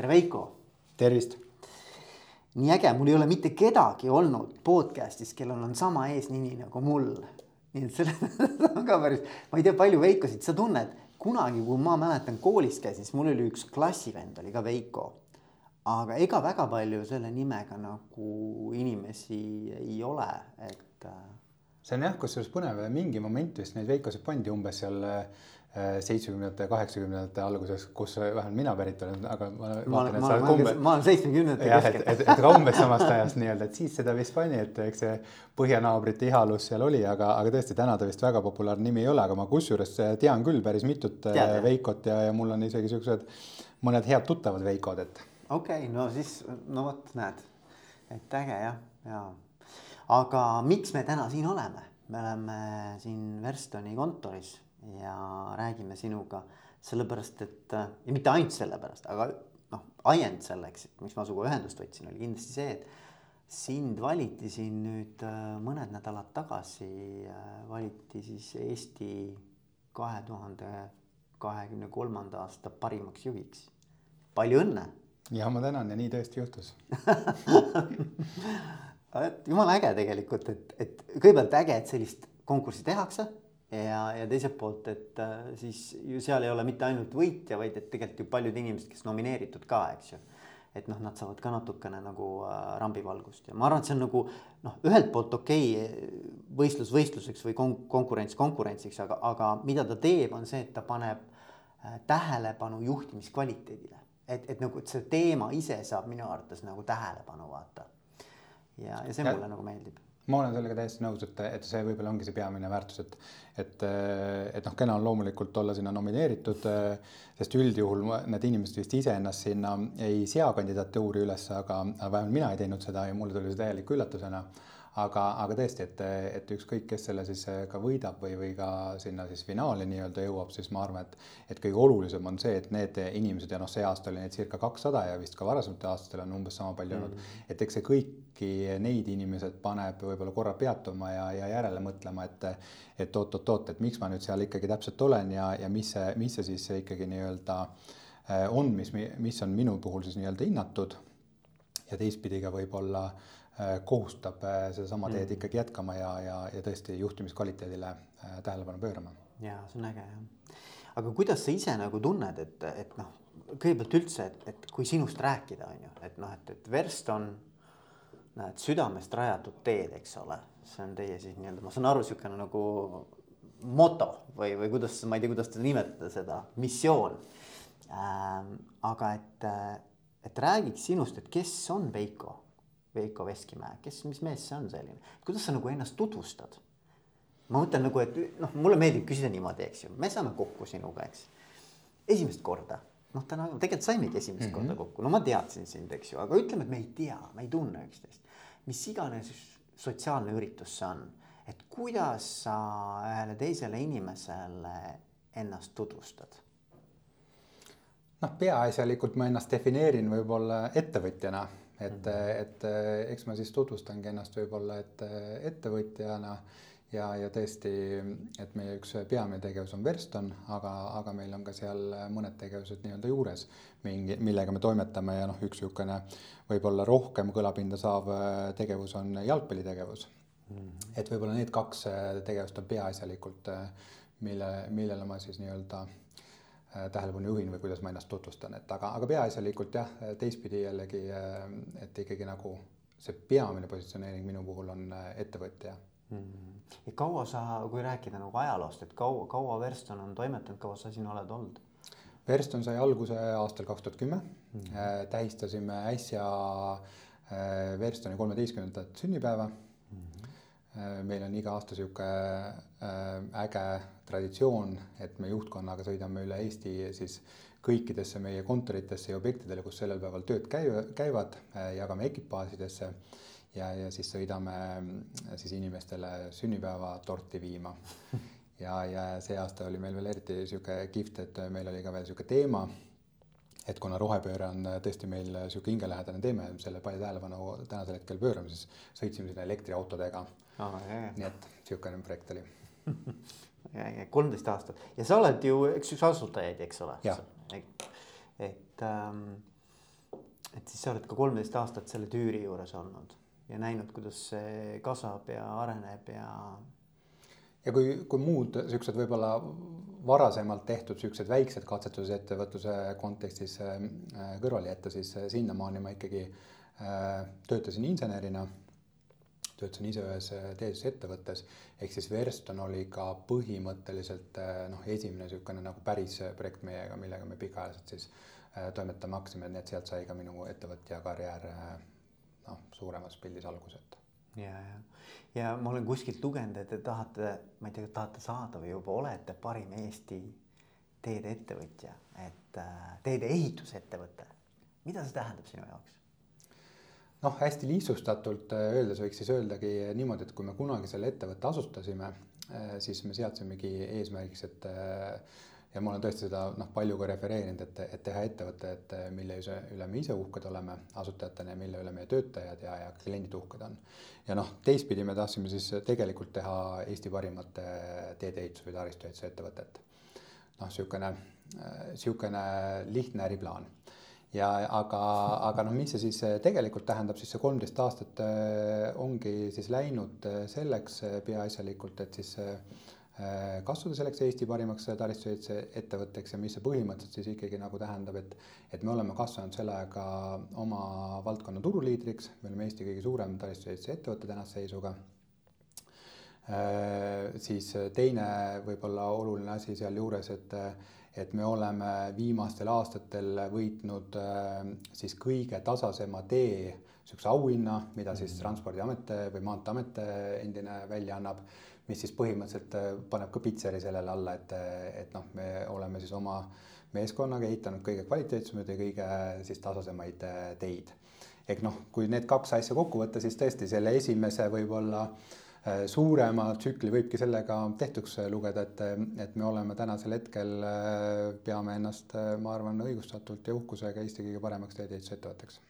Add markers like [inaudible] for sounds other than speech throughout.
tere, Veiko. tervist. nii äge, mul ei ole mitte kedagi olnud podcast'is, kellel on sama eesnimi nagu mul. nii et selles [laughs] on ka päris, ma ei tea, palju Veikosid sa tunned. kunagi, kui ma mäletan koolis käisin, siis mul oli üks klassivend oli ka Veiko. aga ega väga palju selle nimega nagu inimesi ei ole, et äh, see on jah, kusjuures põnev, mingi moment vist neid Veikosid pandi umbes seal Äh, seitsmekümnendate, kaheksakümnendate alguses, kus vähemalt mina pärit olen, aga ma ma olen, umbe... ma olen seitsmekümnendate keskel. et, et, et ka umbes samast ajast nii-öelda, et siis seda vist pani, et eks see põhjanaabrite ihalus seal oli, aga, aga tõesti täna ta vist väga populaarne nimi ei ole, aga ma kusjuures tean küll päris mitut äh, Tead, Veikot ja, ja mul on isegi siuksed mõned head tuttavad Veikod, et. okei okay,, no siis no vot, näed, et äge jah, ja aga miks me täna siin oleme, me oleme siin Verstoni kontoris ja räägime sinuga sellepärast, et ja mitte ainult sellepärast, aga noh, ajend selleks, miks ma sinuga ühendust võtsin, oli kindlasti see, et sind valiti siin nüüd äh, mõned nädalad tagasi, äh, valiti siis Eesti kahe tuhande kahekümne kolmanda aasta parimaks juhiks. palju õnne. ja ma tänan ja nii tõesti juhtus [laughs] et jumala äge tegelikult, et, et kõigepealt äge, et sellist konkurssi tehakse ja, ja teiselt poolt, et äh, siis ju seal ei ole mitte ainult võitja, vaid et tegelikult ju paljud inimesed, kes nomineeritud ka, eks ju. et noh, nad saavad ka natukene nagu äh, rambivalgust ja ma arvan, et see on nagu noh, ühelt poolt okei okay, võistlus võistluseks või kon konkurents konkurentsiks, aga, aga mida ta teeb, on see, et ta paneb äh, tähelepanu juhtimiskvaliteedile. et, et nagu, et see teema ise saab minu arvates nagu tähelepanu vaata. ja, ja see ja. mulle nagu meeldib ma olen sellega täiesti nõus, et, et see võib-olla ongi see peamine väärtus, et, et, et noh, kena on loomulikult olla sinna nomineeritud, sest üldjuhul need inimesed vist iseennast sinna ei sea kandidatuuri üles, aga vähemalt mina ei teinud seda ja mulle tuli see täieliku üllatusena aga, aga tõesti, et, et ükskõik, kes selle siis eh, ka võidab või, või ka sinna siis finaali nii-öelda jõuab, siis ma arvan, et, et kõige olulisem on see, et need inimesed ja noh, see aasta oli neid circa kakssada ja vist ka varasematel aastatel on umbes sama palju olnud mm. -hmm. et eks see kõiki neid inimesed paneb võib-olla korra peatuma ja, ja järele mõtlema, et, et oot-oot-oot, et miks ma nüüd seal ikkagi täpselt olen ja, ja mis see, mis see siis ikkagi nii-öelda eh, on, mis, mis on minu puhul siis nii-öelda hinnatud ja teistpidi ka võib-olla äh, Äh, kohustab äh, sedasama teed mm. ikkagi jätkama ja, ja, ja tõesti juhtimiskvaliteedile äh, tähelepanu pöörama. ja see on äge jah. aga kuidas sa ise nagu tunned, et, et noh, kõigepealt üldse, et, et kui sinust rääkida, on ju, et noh, et, et verst on näed südamest rajatud teed, eks ole, see on teie siis nii-öelda, ma saan aru, niisugune nagu moto või, või kuidas, ma ei tea, kuidas te nimetate seda, missioon ähm,. aga et, et räägiks sinust, et kes on Veiko Veiko Veskimäe, kes, mis mees see on selline, kuidas sa nagu ennast tutvustad? ma mõtlen nagu, et noh, mulle meeldib küsida niimoodi, eks ju, me saame kokku sinuga, eks. esimest korda, noh, täna tegelikult saimegi esimest mm -hmm. korda kokku, no ma teadsin sind, eks ju, aga ütleme, et me ei tea, me ei tunne üksteist. mis iganes sotsiaalne üritus see on, et kuidas sa ühele teisele inimesele ennast tutvustad? noh, peaasjalikult ma ennast defineerin võib-olla ettevõtjana et, et eks ma siis tutvustangi ennast võib-olla, et ettevõtjana ja, ja tõesti, et meie üks peamine tegevus on Verston, aga, aga meil on ka seal mõned tegevused nii-öelda juures, mingi, millega me toimetame ja noh, üks niisugune võib-olla rohkem kõlapinda saav tegevus on jalgpallitegevus mm. -hmm. et võib-olla need kaks tegevust on peaasjalikult, mille, millele ma siis nii-öelda Äh, tähelepanu juhin või kuidas ma ennast tutvustan, et aga, aga peaasjalikult jah, teistpidi jällegi, äh, et ikkagi nagu see peamine positsioneering minu puhul on äh, ettevõtja mm. -hmm. ja kaua sa, kui rääkida nagu ajaloost, et kaua, kaua Verston on toimetanud, kaua sa siin oled olnud? Verston sai alguse aastal kaks tuhat kümme, mhm. tähistasime äsja Verstoni kolmeteistkümnendat sünnipäeva. -hmm. Meil on iga aasta sihuke äge traditsioon, et me juhtkonnaga sõidame üle Eesti siis kõikidesse meie kontoritesse ja objektidele, kus sellel päeval tööd käi-, käivad, äh, jagame ekipaažidesse ja, ja siis sõidame äh, siis inimestele sünnipäevatorti viima. [laughs] ja, ja see aasta oli meil veel eriti niisugune kihvt, et meil oli ka veel niisugune teema, et kuna rohepööre on tõesti meil niisugune hingelähedane teema ja selle palju tähelepanu tänasel hetkel pöörame, siis sõitsime sinna elektriautodega oh,. nii et niisugune projekt oli [laughs] kolmteist aastat ja sa oled ju üks, üks asutajaid, eks ole. et ähm, et siis sa oled ka kolmteist aastat selle tüüri juures olnud ja näinud, kuidas see kasvab ja areneb ja. Ja kui, kui muud siuksed võib-olla varasemalt tehtud siuksed väiksed katsetused ettevõtluse kontekstis äh, kõrvale jätta, siis sinnamaani ma ikkagi äh, töötasin insenerina töötasin ise ühes teadusettevõttes, ehk siis Verston oli ka põhimõtteliselt noh, esimene niisugune nagu päris projekt meiega, millega me pikaajaliselt siis Äh, toimetama hakkasime, nii et sealt sai ka minu ettevõtja karjäär äh, noh, suuremas pildis alguse, et. Ja, ja, ja ma olen kuskilt lugenud, et te tahate, ma ei tea, tahate saada või juba olete parim Eesti teedeettevõtja, et äh, teedeehitusettevõte. mida see tähendab sinu jaoks? noh, hästi lihtsustatult öeldes võiks siis öeldagi niimoodi, et kui me kunagi selle ettevõtte asustasime, siis me seadsimegi eesmärgiks, et ja ma olen tõesti seda noh, palju ka refereerinud, et, et teha ettevõte, et mille üle me ise uhked oleme asutajatena ja mille üle meie töötajad ja, ja kliendid uhked on. ja noh, teistpidi me tahtsime siis tegelikult teha Eesti parimat teedeehitus või taristuehituse ettevõtet. noh, niisugune, niisugune lihtne äriplaan ja aga, aga noh, mis see siis tegelikult tähendab, siis see kolmteist aastat ongi siis läinud selleks peaasjalikult, et siis kasvada selleks Eesti parimaks taristuehituse ettevõtteks ja mis see põhimõtteliselt siis ikkagi nagu tähendab, et et me oleme kasvanud selle ajaga oma valdkonna turuliidriks, me oleme Eesti kõige suurem taristuehituse ettevõte tänase seisuga. Äh, siis teine võib-olla oluline asi sealjuures, et et me oleme viimastel aastatel võitnud äh, siis kõige tasasema tee niisuguse auhinna, mida siis mm. Transpordiamet või Maanteeamet endine välja annab mis siis põhimõtteliselt äh, paneb ka pitseri sellele alla, et, et noh, me oleme siis oma meeskonnaga ehitanud kõige kvaliteetsemaid ja kõige siis tasasemaid äh, teid. ehk noh, kui need kaks asja kokku võtta, siis tõesti selle esimese võib-olla äh, suurema tsükli võibki sellega tehtuks lugeda, et, et me oleme tänasel hetkel, peame ennast, ma arvan, õigustatult ja uhkusega Eesti kõige paremaks teedeehitusettevõtteks.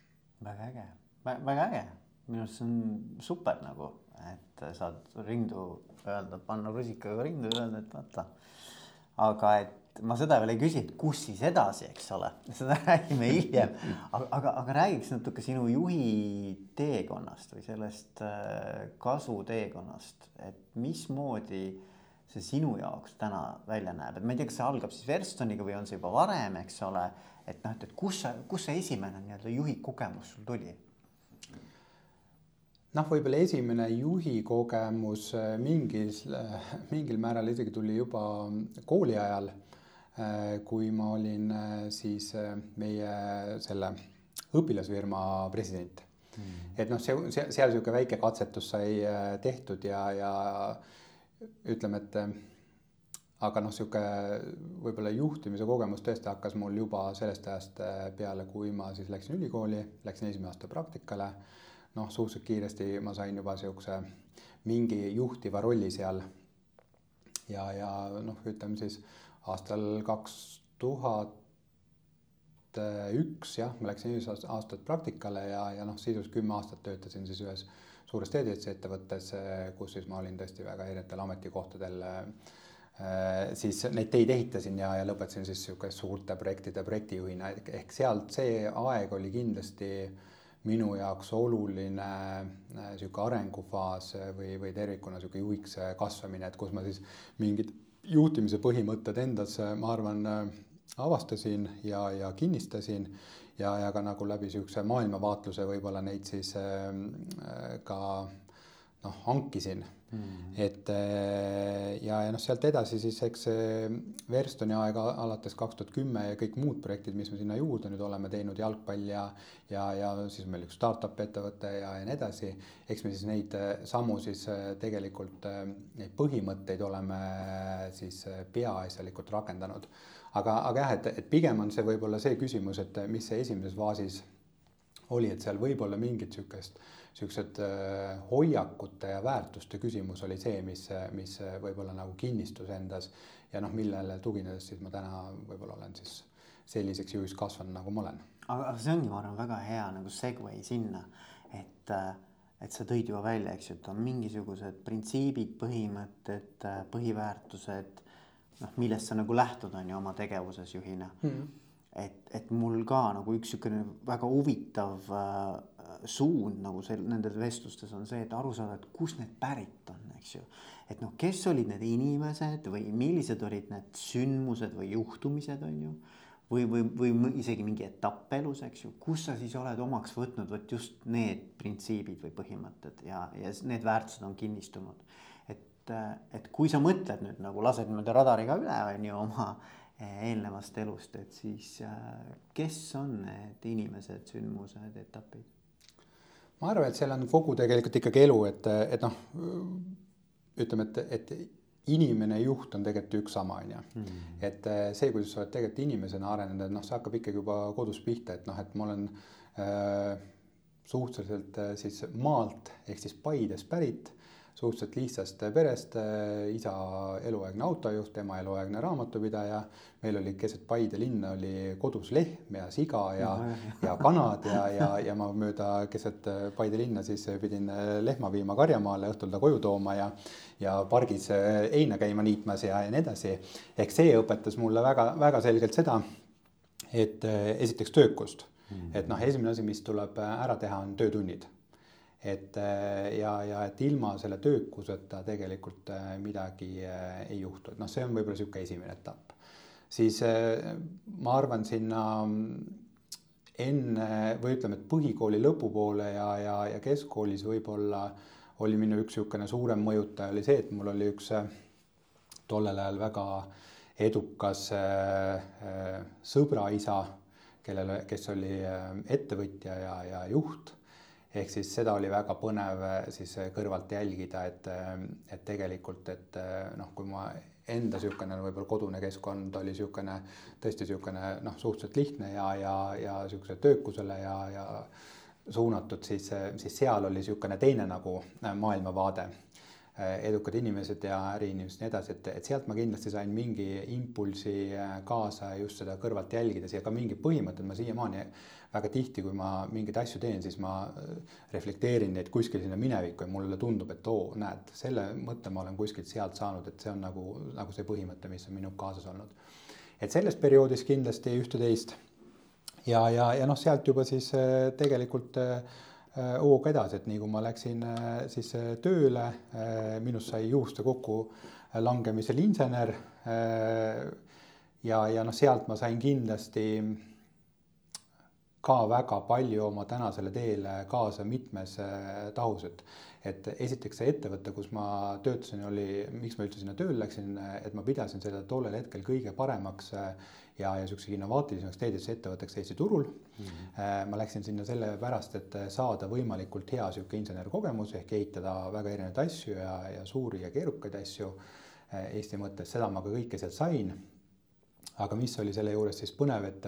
väga äge, väga äge, minu arust see on super nagu, et saad rindu öelda, panna rusikaga rindu ja öelda, et vaata. aga et ma seda veel ei küsi, et kus siis edasi, eks ole, [laughs] seda räägime hiljem. aga, aga, aga räägiks natuke sinu juhi teekonnast või sellest äh, kasuteekonnast, et mismoodi see sinu jaoks täna välja näeb, et ma ei tea, kas see algab siis Verstoniga või on see juba varem, eks ole. et noh, et, et kus sa, kus see esimene nii-öelda juhi kogemus sul tuli? Noh, võib-olla esimene juhi kogemus äh, mingis, äh, mingil määral isegi tuli juba kooli ajal, äh, kui ma olin siis meie selle õpilasfirma president. Mm.. et noh, see, see, seal niisugune väike katsetus sai tehtud ja, ja ütleme, et aga noh, niisugune võib-olla juhtimise kogemus tõesti hakkas mul juba sellest ajast peale, kui ma siis läksin ülikooli, läksin esimene aasta praktikale noh, suhteliselt kiiresti ma sain juba niisuguse mingi juhtiva rolli seal. ja, ja noh, ütleme siis aastal kaks tuhat üks jah, ma läksin esimesed aastad praktikale ja, ja noh, sisuliselt kümme aastat töötasin siis ühes suures teedeehitusettevõttes, kus siis ma olin tõesti väga erinevatel ametikohtadel siis neid teid ehitasin ja, ja lõpetasin siis niisugune suurte projektide projektijuhina ehk sealt see aeg oli kindlasti äh, minu jaoks oluline niisugune äh, arengufaas või, või tervikuna niisugune juhiks äh, kasvamine, et kus ma siis mingid juhtimise põhimõtted endas, äh, ma arvan, avastasin ja, ja kinnistasin. Ja, ja ka nagu läbi niisuguse maailmavaatluse võib-olla neid siis ka noh, hankisin mm.. et eh, ja, ja noh, sealt edasi siis eks Verstoni aeg alates kaks tuhat kümme ja kõik muud projektid, mis me sinna juurde nüüd oleme teinud, jalgpall ja ja, ja siis meil üks startup ettevõte ja, ja nii edasi. eks me siis neid eh, samu siis eh, tegelikult neid põhimõtteid oleme siis peaasjalikult rakendanud. aga, aga jah, et, et pigem on see võib-olla see küsimus, et mis see esimeses faasis oli, et seal võib olla mingit sihukest niisugused äh, hoiakute ja väärtuste küsimus oli see, mis, mis võib-olla nagu kinnistus endas ja noh, millele tuginedes siis ma täna võib-olla olen siis selliseks juhiks kasvanud, nagu ma olen. aga see ongi, ma arvan, väga hea nagu segway sinna, et, äh, et sa tõid juba välja, eks ju, et on mingisugused printsiibid, põhimõtted, äh, põhiväärtused, noh, millest sa nagu lähtud, on ju, oma tegevuses juhina mm. -hmm et, et mul ka nagu üks niisugune väga huvitav äh, suund nagu seal nendes vestlustes on see, et aru saada, et kust need pärit on, eks ju. et noh, kes olid need inimesed või millised olid need sündmused või juhtumised, on ju. või, või, või isegi mingi etapp elus, eks ju, kus sa siis oled omaks võtnud vot just need printsiibid või põhimõtted ja, ja need väärtused on kinnistunud. et, et kui sa mõtled nüüd nagu lased niimoodi radariga üle, on ju, oma eelnevast elust, et siis kes on need inimesed, sündmused, etapid? Ma arvan, et seal on kogu tegelikult ikkagi elu, et, et noh, ütleme, et, et inimene juht on tegelikult üks sama, on ju. Hmm. et äh, see, kuidas sa oled tegelikult inimesena arenenud, et noh, see hakkab ikkagi juba kodus pihta, et noh, et ma olen äh, suhteliselt äh, siis maalt ehk siis Paidest pärit suhteliselt lihtsast perest, isa eluaegne autojuht, ema eluaegne raamatupidaja. meil oli keset Paide linna oli kodus lehm ja siga ja no,, ja kanad ja, ja, ja ma mööda keset Paide linna siis pidin lehma viima karjamaale, õhtul ta koju tooma ja, ja pargis heina käima niitmas ja, ja nii edasi. ehk see õpetas mulle väga-väga selgelt seda, et esiteks töökust mm., et noh, esimene asi, mis tuleb ära teha, on töötunnid et äh, ja, ja et ilma selle töökuseta tegelikult äh, midagi äh, ei juhtu, et noh, see on võib-olla niisugune esimene etapp. siis ma arvan sinna enne või ütleme, et põhikooli lõpupoole ja, ja, ja keskkoolis võib-olla oli minu üks niisugune suurem mõjutaja oli see, et mul oli üks tollel ajal väga edukas sõbraisa, kellele, kes oli ettevõtja ja, ja juht ehk siis seda oli väga põnev eh, siis eh, kõrvalt jälgida, et, eh, et tegelikult, et noh, kui ma enda niisugune võib-olla kodune keskkond oli niisugune tõesti niisugune noh, suhteliselt lihtne ja, ja, ja niisuguse töökusele ja, ja suunatud, siis, siis seal oli niisugune teine nagu maailmavaade edukad inimesed ja äriinimesed ja nii edasi, et, et sealt ma kindlasti sain mingi impulsi kaasa just seda kõrvalt jälgides ja ka mingi põhimõtted ma siiamaani väga tihti, kui ma mingeid asju teen, siis ma äh, reflekteerin neid kuskil sinna minevikku ja mulle tundub, et oo, näed, selle mõtte ma olen kuskilt sealt saanud, et see on nagu, nagu see põhimõte, mis on minuga kaasas olnud. et selles perioodis kindlasti ühte-teist ja, ja, ja noh, sealt juba siis tegelikult äh, hooga edasi, et nii kui ma läksin siis tööle, minust sai juhuste kokku langemisel insener. ja, ja noh, sealt ma sain kindlasti ka väga palju oma tänasele teele kaasa mitmes äh, tahus, et et esiteks see ettevõte, kus ma töötasin, oli, miks ma üldse sinna tööle läksin, et ma pidasin seda tollel hetkel kõige paremaks äh, ja, ja niisuguseks innovaatilisemaks teedesse ettevõtteks Eesti turul mm. -hmm. ma läksin sinna sellepärast, et saada võimalikult hea niisugune insenerkogemus ehk ehitada väga erinevaid asju ja, ja suuri ja keerukaid asju Eesti mõttes, seda ma ka kõike sealt sain aga mis oli selle juures siis põnev, et,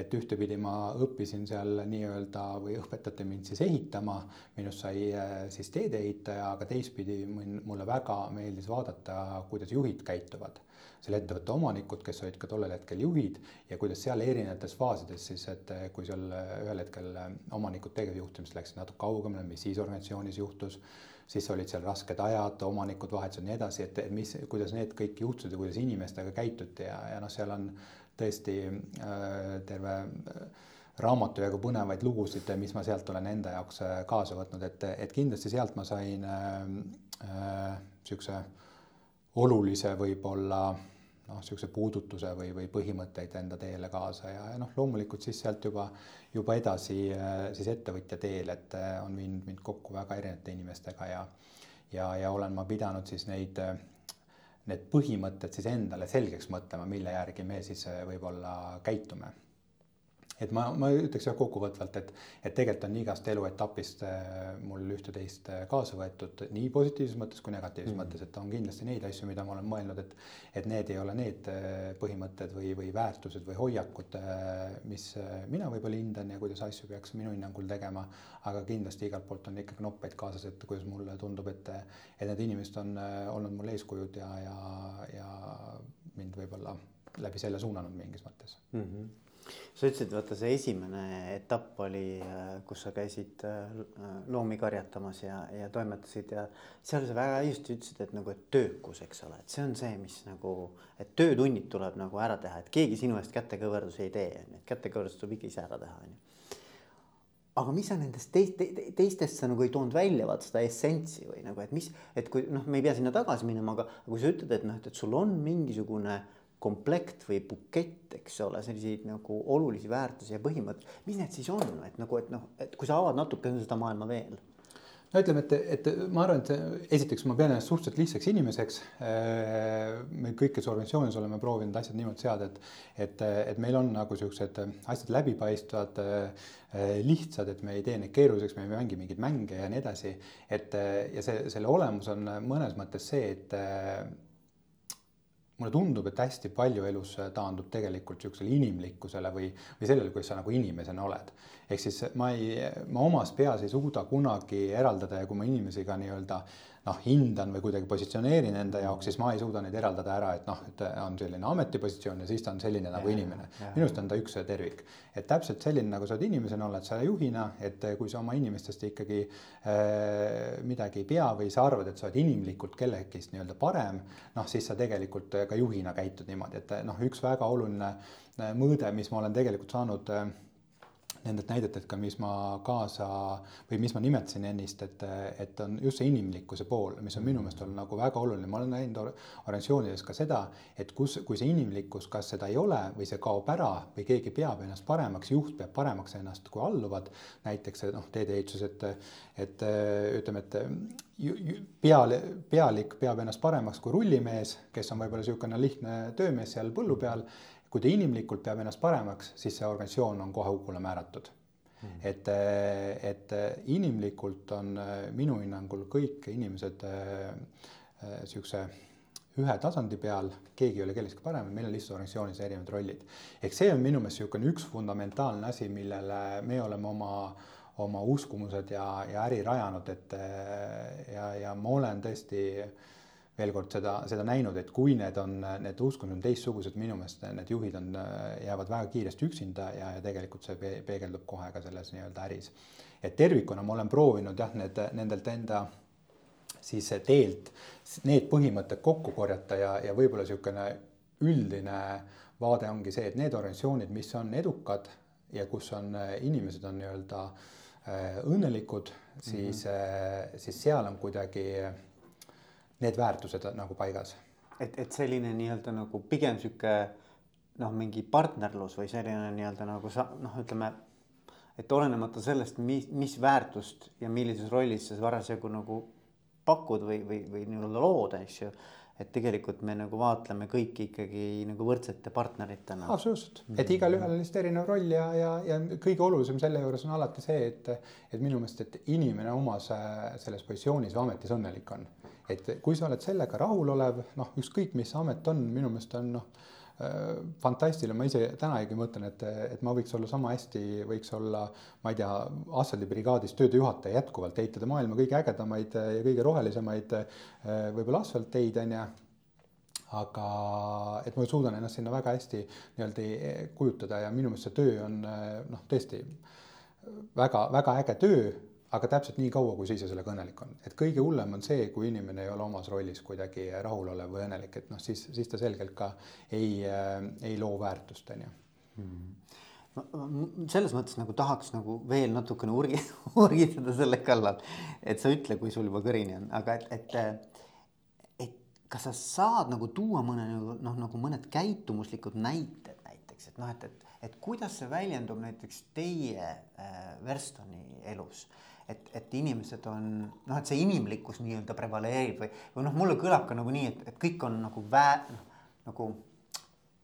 et ühtepidi ma õppisin seal nii-öelda või õpetati mind siis ehitama, minust sai äh, siis teedeehitaja, aga teistpidi mulle väga meeldis vaadata, kuidas juhid käituvad. selle ettevõtte omanikud, kes olid ka tollel hetkel juhid ja kuidas seal erinevates faasides siis, et kui seal ühel hetkel omanikud tegevjuhtimist läksid natuke kaugemale, mis siis organisatsioonis juhtus siis olid seal rasked ajad, omanikud vahetusid ja nii edasi, et mis, kuidas need kõik juhtusid ja kuidas inimestega käituti ja, ja noh, seal on tõesti äh, terve äh, raamatu jagu põnevaid lugusid, mis ma sealt olen enda jaoks äh, kaasa võtnud, et, et kindlasti sealt ma sain niisuguse äh, äh, olulise võib-olla noh, niisuguse puudutuse või, või põhimõtteid enda teele kaasa ja, ja noh, loomulikult siis sealt juba, juba edasi äh, siis ettevõtja teel, et äh, on viinud mind kokku väga erinevate inimestega ja ja, ja olen ma pidanud siis neid, äh, need põhimõtted siis endale selgeks mõtlema, mille järgi me siis võib-olla käitume et ma, ma ütleks jah kokkuvõtvalt, et, et tegelikult on igast eluetapist äh, mul ühte-teist äh, kaasa võetud nii positiivses mõttes kui negatiivses mm. mõttes, et on kindlasti neid asju, mida ma olen mõelnud, et, et need ei ole need äh, põhimõtted või, või väärtused või hoiakud, mis mina võib-olla hindan ja kuidas asju peaks minu hinnangul tegema. aga kindlasti igalt poolt on ikkagi noppeid kaasas, et kuidas mulle tundub, et, et need inimesed on olnud mul eeskujud ja, ja, ja mind võib-olla läbi selle suunanud mingis mõttes mm. -hmm sa ütlesid, vaata see esimene etapp oli, äh, kus sa käisid äh, loomi karjatamas ja, ja toimetasid ja seal sa väga õigesti ütlesid, et nagu, et töökus, eks ole, et see on see, mis nagu, et töötunnid tuleb nagu ära teha, et keegi sinu eest kätekõverdusi ei tee, on ju, et kätekõverdus tuleb ikka ise ära teha, on ju. Aga mis sa nendest teist, teistest sa nagu ei toonud välja vaata seda essentsi või nagu, et mis, et kui noh, me ei pea sinna tagasi minema, aga kui sa ütled, et noh, et, et sul on mingisugune komplekt või bukett, eks ole, selliseid nagu olulisi väärtusi ja põhimõtteid, mis need siis on, et nagu, et noh, et kui sa avad natuke seda maailma veel no ütleme, et, et ma arvan, et esiteks ma pean ennast suhteliselt lihtsaks inimeseks. Äh, me kõikides organisatsioonides oleme proovinud asjad niimoodi seada, et, et, et meil on nagu siuksed asjad läbipaistvad, äh, lihtsad, et me ei tee neid keeruliseks, me ei mängi mingeid mänge ja nii edasi. et ja see, selle olemus on mõnes mõttes see, et mulle tundub, et hästi palju elus taandub tegelikult niisugusele inimlikkusele või, või sellele, kuidas sa nagu inimesena oled. ehk siis ma ei, ma omas peas ei suuda kunagi eraldada ja kui ma inimesi ka nii-öelda noh, hindan või kuidagi positsioneerin enda jaoks, siis ma ei suuda neid eraldada ära, et noh, et on selline ametipositsioon ja siis ta on selline nagu inimene. minu arust on ta üks tervik. et täpselt selline, nagu sa oled inimesena, oled sa juhina, et kui sa oma inimestest ikkagi äh, midagi ei pea või sa arvad, et sa oled inimlikult kellegist nii-öelda parem, noh, siis sa tegelikult ka juhina käitud niimoodi, et noh, üks väga oluline äh, mõõde, mis ma olen tegelikult saanud äh, nendelt näidetelt ka, mis ma kaasa või mis ma nimetasin ennist, et, et on just see inimlikkuse pool, mis on minu meelest olnud nagu väga oluline, ma olen näinud organisatsioonides ka seda, et kus, kui see inimlikkus, kas seda ei ole või see kaob ära või keegi peab ennast paremaks, juht peab paremaks ennast kui alluvad, näiteks noh, teedeehitus, et, et ütleme, et peal, pealik peab ennast paremaks kui rullimees, kes on võib-olla niisugune lihtne töömees seal põllu peal kui ta inimlikult peab ennast paremaks, siis see organisatsioon on kohe hukule määratud mm.. et, et inimlikult on minu hinnangul kõik inimesed niisuguse äh, ühe tasandi peal, keegi ei ole kellestki parem, meil on lihtsalt organisatsioonis erinevad rollid. ehk see on minu meelest niisugune üks fundamentaalne asi, millele me oleme oma, oma uskumused ja, ja äri rajanud, et ja, ja ma olen tõesti äh, veel kord seda, seda näinud, et kui need on, need uskumused on teistsugused, minu meelest need juhid on, jäävad väga kiiresti üksinda ja, ja tegelikult see peegeldub kohe ka selles nii-öelda äris. et tervikuna ma olen proovinud jah, need nendelt enda siis teelt need põhimõtted kokku korjata ja, ja võib-olla niisugune üldine vaade ongi see, et need organisatsioonid, mis on edukad ja kus on inimesed on nii-öelda äh, õnnelikud, siis mm, -hmm. siis seal on kuidagi need väärtused nagu paigas. et, et selline nii-öelda nagu pigem sihuke noh, mingi partnerlus või selline nii-öelda nagu sa noh, ütleme. et olenemata sellest, mis, mis väärtust ja millises rollis sa parasjagu nagu pakud või, või, või nii-öelda lood, eks ju et tegelikult me nagu vaatleme kõiki ikkagi nagu võrdsete partneritena. absoluutselt, et igalühel on lihtsalt erinev roll ja, ja, ja kõige olulisem selle juures on alati see, et, et minu meelest, et inimene omas selles positsioonis või ametis õnnelik on. et kui sa oled sellega rahulolev, noh, ükskõik mis amet on, minu meelest on noh Äh, fantastiline, ma ise tänagi mõtlen, et, et ma võiks olla sama hästi, võiks olla, ma ei tea, asfaldibrigaadis töödejuhataja jätkuvalt, ehitada maailma kõige ägedamaid ja kõige rohelisemaid äh, võib-olla asfaltteid, on ju aga et ma suudan ennast sinna väga hästi nii-öelda kujutada ja minu meelest see töö on noh, tõesti väga-väga äge töö aga täpselt nii kaua, kui sa ise sellega õnnelik on, et kõige hullem on see, kui inimene ei ole omas rollis kuidagi rahulolev või õnnelik, et noh, siis, siis ta selgelt ka ei äh,, ei loo väärtust, on ju. Hmm. selles mõttes nagu tahaks nagu veel natukene urgi, [laughs] urgitada selle kallal, et sa ütle, kui sul juba kõrini on, aga et, et, et kas sa saad nagu tuua mõne nagu noh, nagu mõned käitumuslikud näited näiteks, et noh, et, et, et kuidas see väljendub näiteks teie äh, Verstoni elus et, et inimesed on noh, et see inimlikkus nii-öelda prevaleerib või, või noh, mulle kõlab ka nagu nii, et, et kõik on nagu vää-, noh nagu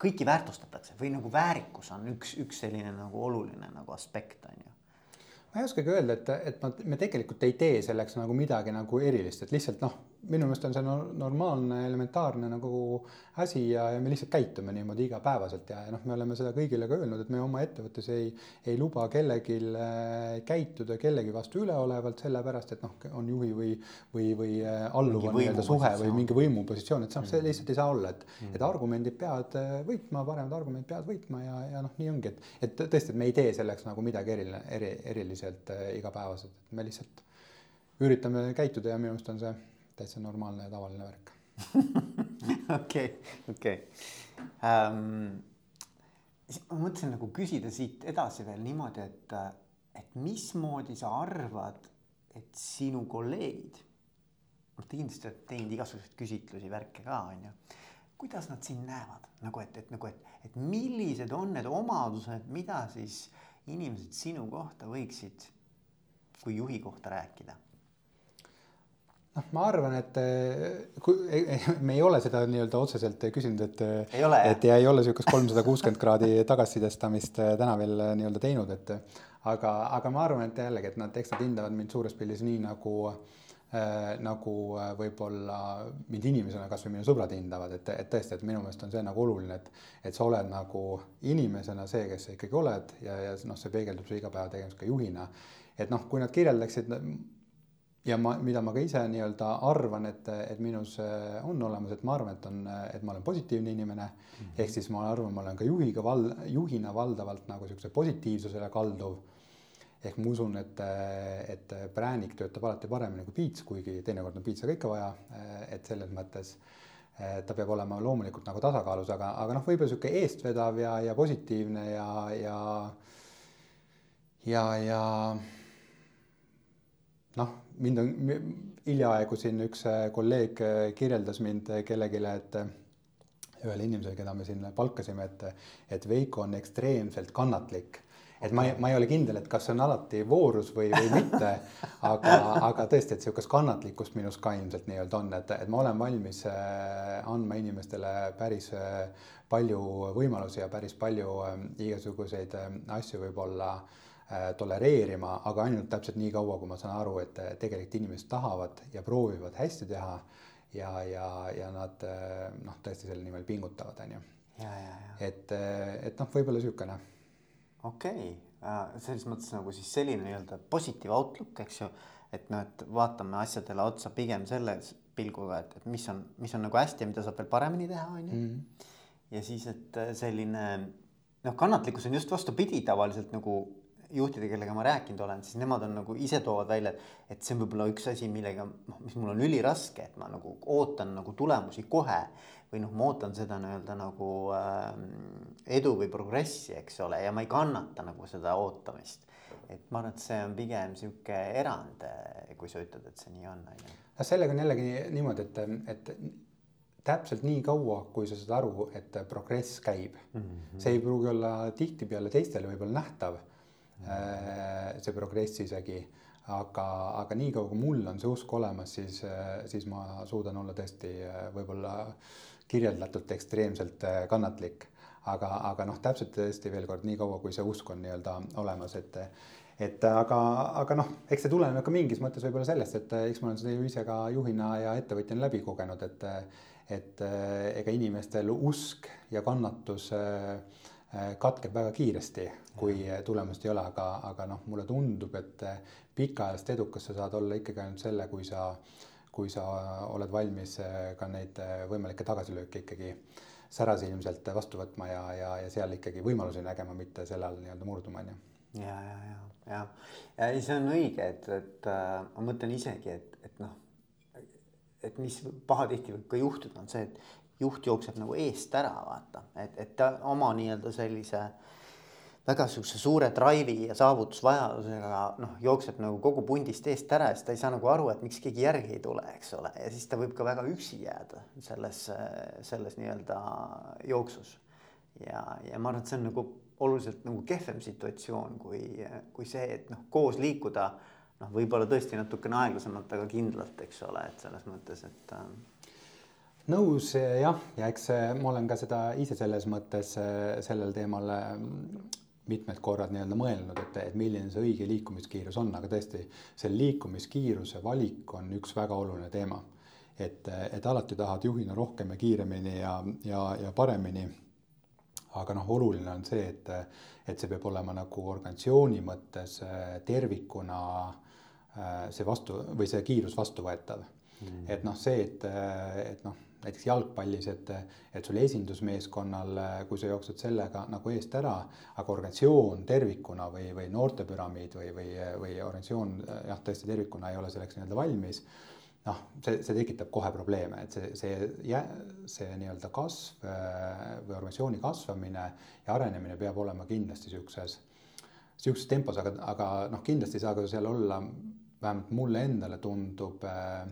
kõiki väärtustatakse või nagu väärikus on üks, üks selline nagu oluline nagu aspekt on ju. Ma ei oskagi öelda, et, et ma, me tegelikult ei tee selleks nagu midagi nagu erilist, et lihtsalt noh, minu meelest on see no normaalne, elementaarne nagu asi ja, ja me lihtsalt käitume niimoodi igapäevaselt ja, ja noh, me oleme seda kõigile ka öelnud, et me oma ettevõttes ei, ei luba kellelgi äh, käituda kellegi vastu üleolevalt, sellepärast et noh, on juhi või, või, või äh, alluva nii-öelda suhe või mingi võimupositsioon, et noh, see mm. lihtsalt ei saa olla, et mm., et argumendid peavad äh, võitma, paremad argumendid peavad võitma ja, ja noh, nii ongi, et, et tõesti, et me ei tee selleks nagu midagi eriline, eri, eriliselt igapäevaselt, et me lihtsalt üritame käituda ja minu arust on see täitsa normaalne ja tavaline värk. [laughs] okei, okei. Ähm, ma mõtlesin nagu küsida siit edasi veel niimoodi, et, et mismoodi sa arvad, et sinu kolleegid, noh, te kindlasti olete teinud igasuguseid küsitlusi, värke ka, on ju. kuidas nad sind näevad nagu, et, et nagu, et, et millised on need omadused, mida siis inimesed sinu kohta võiksid kui juhi kohta rääkida noh, ma arvan, et eh, kui me ei ole seda nii-öelda otseselt küsinud, et. et ja ei ole sihukest kolmsada kuuskümmend kraadi tagasisidestamist eh, täna veel eh, nii-öelda teinud, et. aga, aga ma arvan, et jällegi, et nad, eks nad hindavad mind suures pildis nii nagu äh,, nagu võib-olla mind inimesena, kasvõi minu sõbrad hindavad, et, et tõesti, et minu meelest on see nagu oluline, et. et sa oled nagu inimesena see, kes sa ikkagi oled ja, ja noh, see peegeldub su igapäevategevuses ka juhina. et noh, kui nad kirjeldaksid ja ma, mida ma ka ise nii-öelda arvan, et, et minus äh, on olemas, et ma arvan, et on, et ma olen positiivne inimene mm -hmm.. ehk siis ma arvan, ma olen ka juhiga val-, juhina valdavalt nagu sihukese positiivsusele kalduv. ehk ma usun, et, et präänik töötab alati paremini kui piits, kuigi teinekord on piitsa ka ikka vaja. et selles mõttes ta peab olema loomulikult nagu tasakaalus, aga, aga noh, võib-olla sihuke eestvedav ja, ja positiivne ja, ja, ja, ja noh mind on hiljaaegu siin üks äh, kolleeg äh, kirjeldas mind äh, kellelegi, et ühele inimesele, keda me siin palkasime, et, et Veiko on ekstreemselt kannatlik. Et ma ei, ma ei ole kindel, et kas see on alati voorus või, või mitte, [laughs] aga, aga tõesti, et sihukest kannatlikkust minus ka ilmselt nii-öelda on, et, et ma olen valmis andma inimestele päris palju võimalusi ja päris palju igasuguseid asju võib-olla Äh, tolereerima, aga ainult täpselt nii kaua, kui ma saan aru, et äh, tegelikult inimesed tahavad ja proovivad hästi teha ja, ja, ja nad äh, noh, tõesti selle nimel pingutavad, on ju. et, et noh, võib-olla niisugune. okei okay., selles mõttes nagu siis selline nii-öelda positiiv outlook, eks ju, et noh, et vaatame asjadele otsa pigem selle pilguga, et, et mis on, mis on nagu hästi ja mida saab veel paremini teha, on ju. Mhm. ja siis, et selline noh, kannatlikkus on just vastupidi tavaliselt nagu juhtide, kellega ma rääkinud olen, siis nemad on nagu ise toovad välja, et see on võib-olla üks asi, millega noh, mis mul on üliraske, et ma nagu ootan nagu tulemusi kohe või noh, ma ootan seda nii-öelda nagu äh, edu või progressi, eks ole, ja ma ei kannata nagu seda ootamist. et ma arvan, et see on pigem sihuke erand, kui sa ütled, et see nii on, on ju. noh, sellega on jällegi niimoodi, et, et täpselt nii kaua, kui sa saad aru, et progress käib mm. -hmm. see ei pruugi olla tihtipeale teistele võib-olla nähtav Äh, see progress isegi. aga, aga niikaua kui mul on see usk olemas, siis, äh, siis ma suudan olla tõesti äh, võib-olla kirjeldatult ekstreemselt kannatlik. aga, aga noh, täpselt tõesti veel kord, niikaua kui see usk on nii-öelda olemas, et et aga, aga noh, eks see tuleneb ka mingis mõttes võib-olla sellest, et eks ma olen seda ju ise ka juhina ja ettevõtjana läbi kogenud, et et ega inimestel usk ja kannatus äh, Äh, katkeb väga kiiresti, kui tulemust ei ole, aga, aga noh, mulle tundub, et pikaajalist edukas sa saad olla ikkagi ainult selle, kui sa, kui sa oled valmis äh, ka neid äh, võimalikke tagasilööke ikkagi särasilmselt vastu võtma ja, ja, ja seal ikkagi võimalusi nägema, mitte selle all nii-öelda murduma, on ju. ja, ja, ja, ja, ja ei, see on õige, et, et äh, ma mõtlen isegi, et, et noh, et mis pahatihti võib ka juhtuda, on see, et juht jookseb nagu eest ära, vaata, et, et ta oma nii-öelda sellise väga sihukese suure drive'i ja saavutusvajadusega noh, jookseb nagu kogu pundist eest ära ja siis ta ei saa nagu aru, et miks keegi järgi ei tule, eks ole, ja siis ta võib ka väga üksi jääda selles, selles nii-öelda jooksus. ja, ja ma arvan, et see on nagu oluliselt nagu kehvem situatsioon kui, kui see, et noh, koos liikuda noh, võib-olla tõesti natukene aeglasemalt, aga kindlalt, eks ole, et selles mõttes, et nõus jah, ja eks ma olen ka seda ise selles mõttes sellel teemal mitmed korrad nii-öelda mõelnud, et, et milline see õige liikumiskiirus on, aga tõesti, see liikumiskiiruse valik on üks väga oluline teema. et, et alati tahad juhina rohkem ja kiiremini ja, ja, ja paremini. aga noh, oluline on see, et, et see peab olema nagu organisatsiooni mõttes tervikuna see vastu või see kiirus vastuvõetav mm.. et noh, see, et, et noh näiteks jalgpallis, et, et sul esindusmeeskonnal, kui sa jooksed sellega nagu eest ära, aga organisatsioon tervikuna või, või noortepüramiid või, või, või organisatsioon jah, tõesti tervikuna ei ole selleks nii-öelda valmis. noh, see, see tekitab kohe probleeme, et see, see, see nii-öelda kasv või organisatsiooni kasvamine ja arenemine peab olema kindlasti sihukeses, sihukeses tempos, aga, aga noh, kindlasti ei saa ka seal olla, vähemalt mulle endale tundub äh,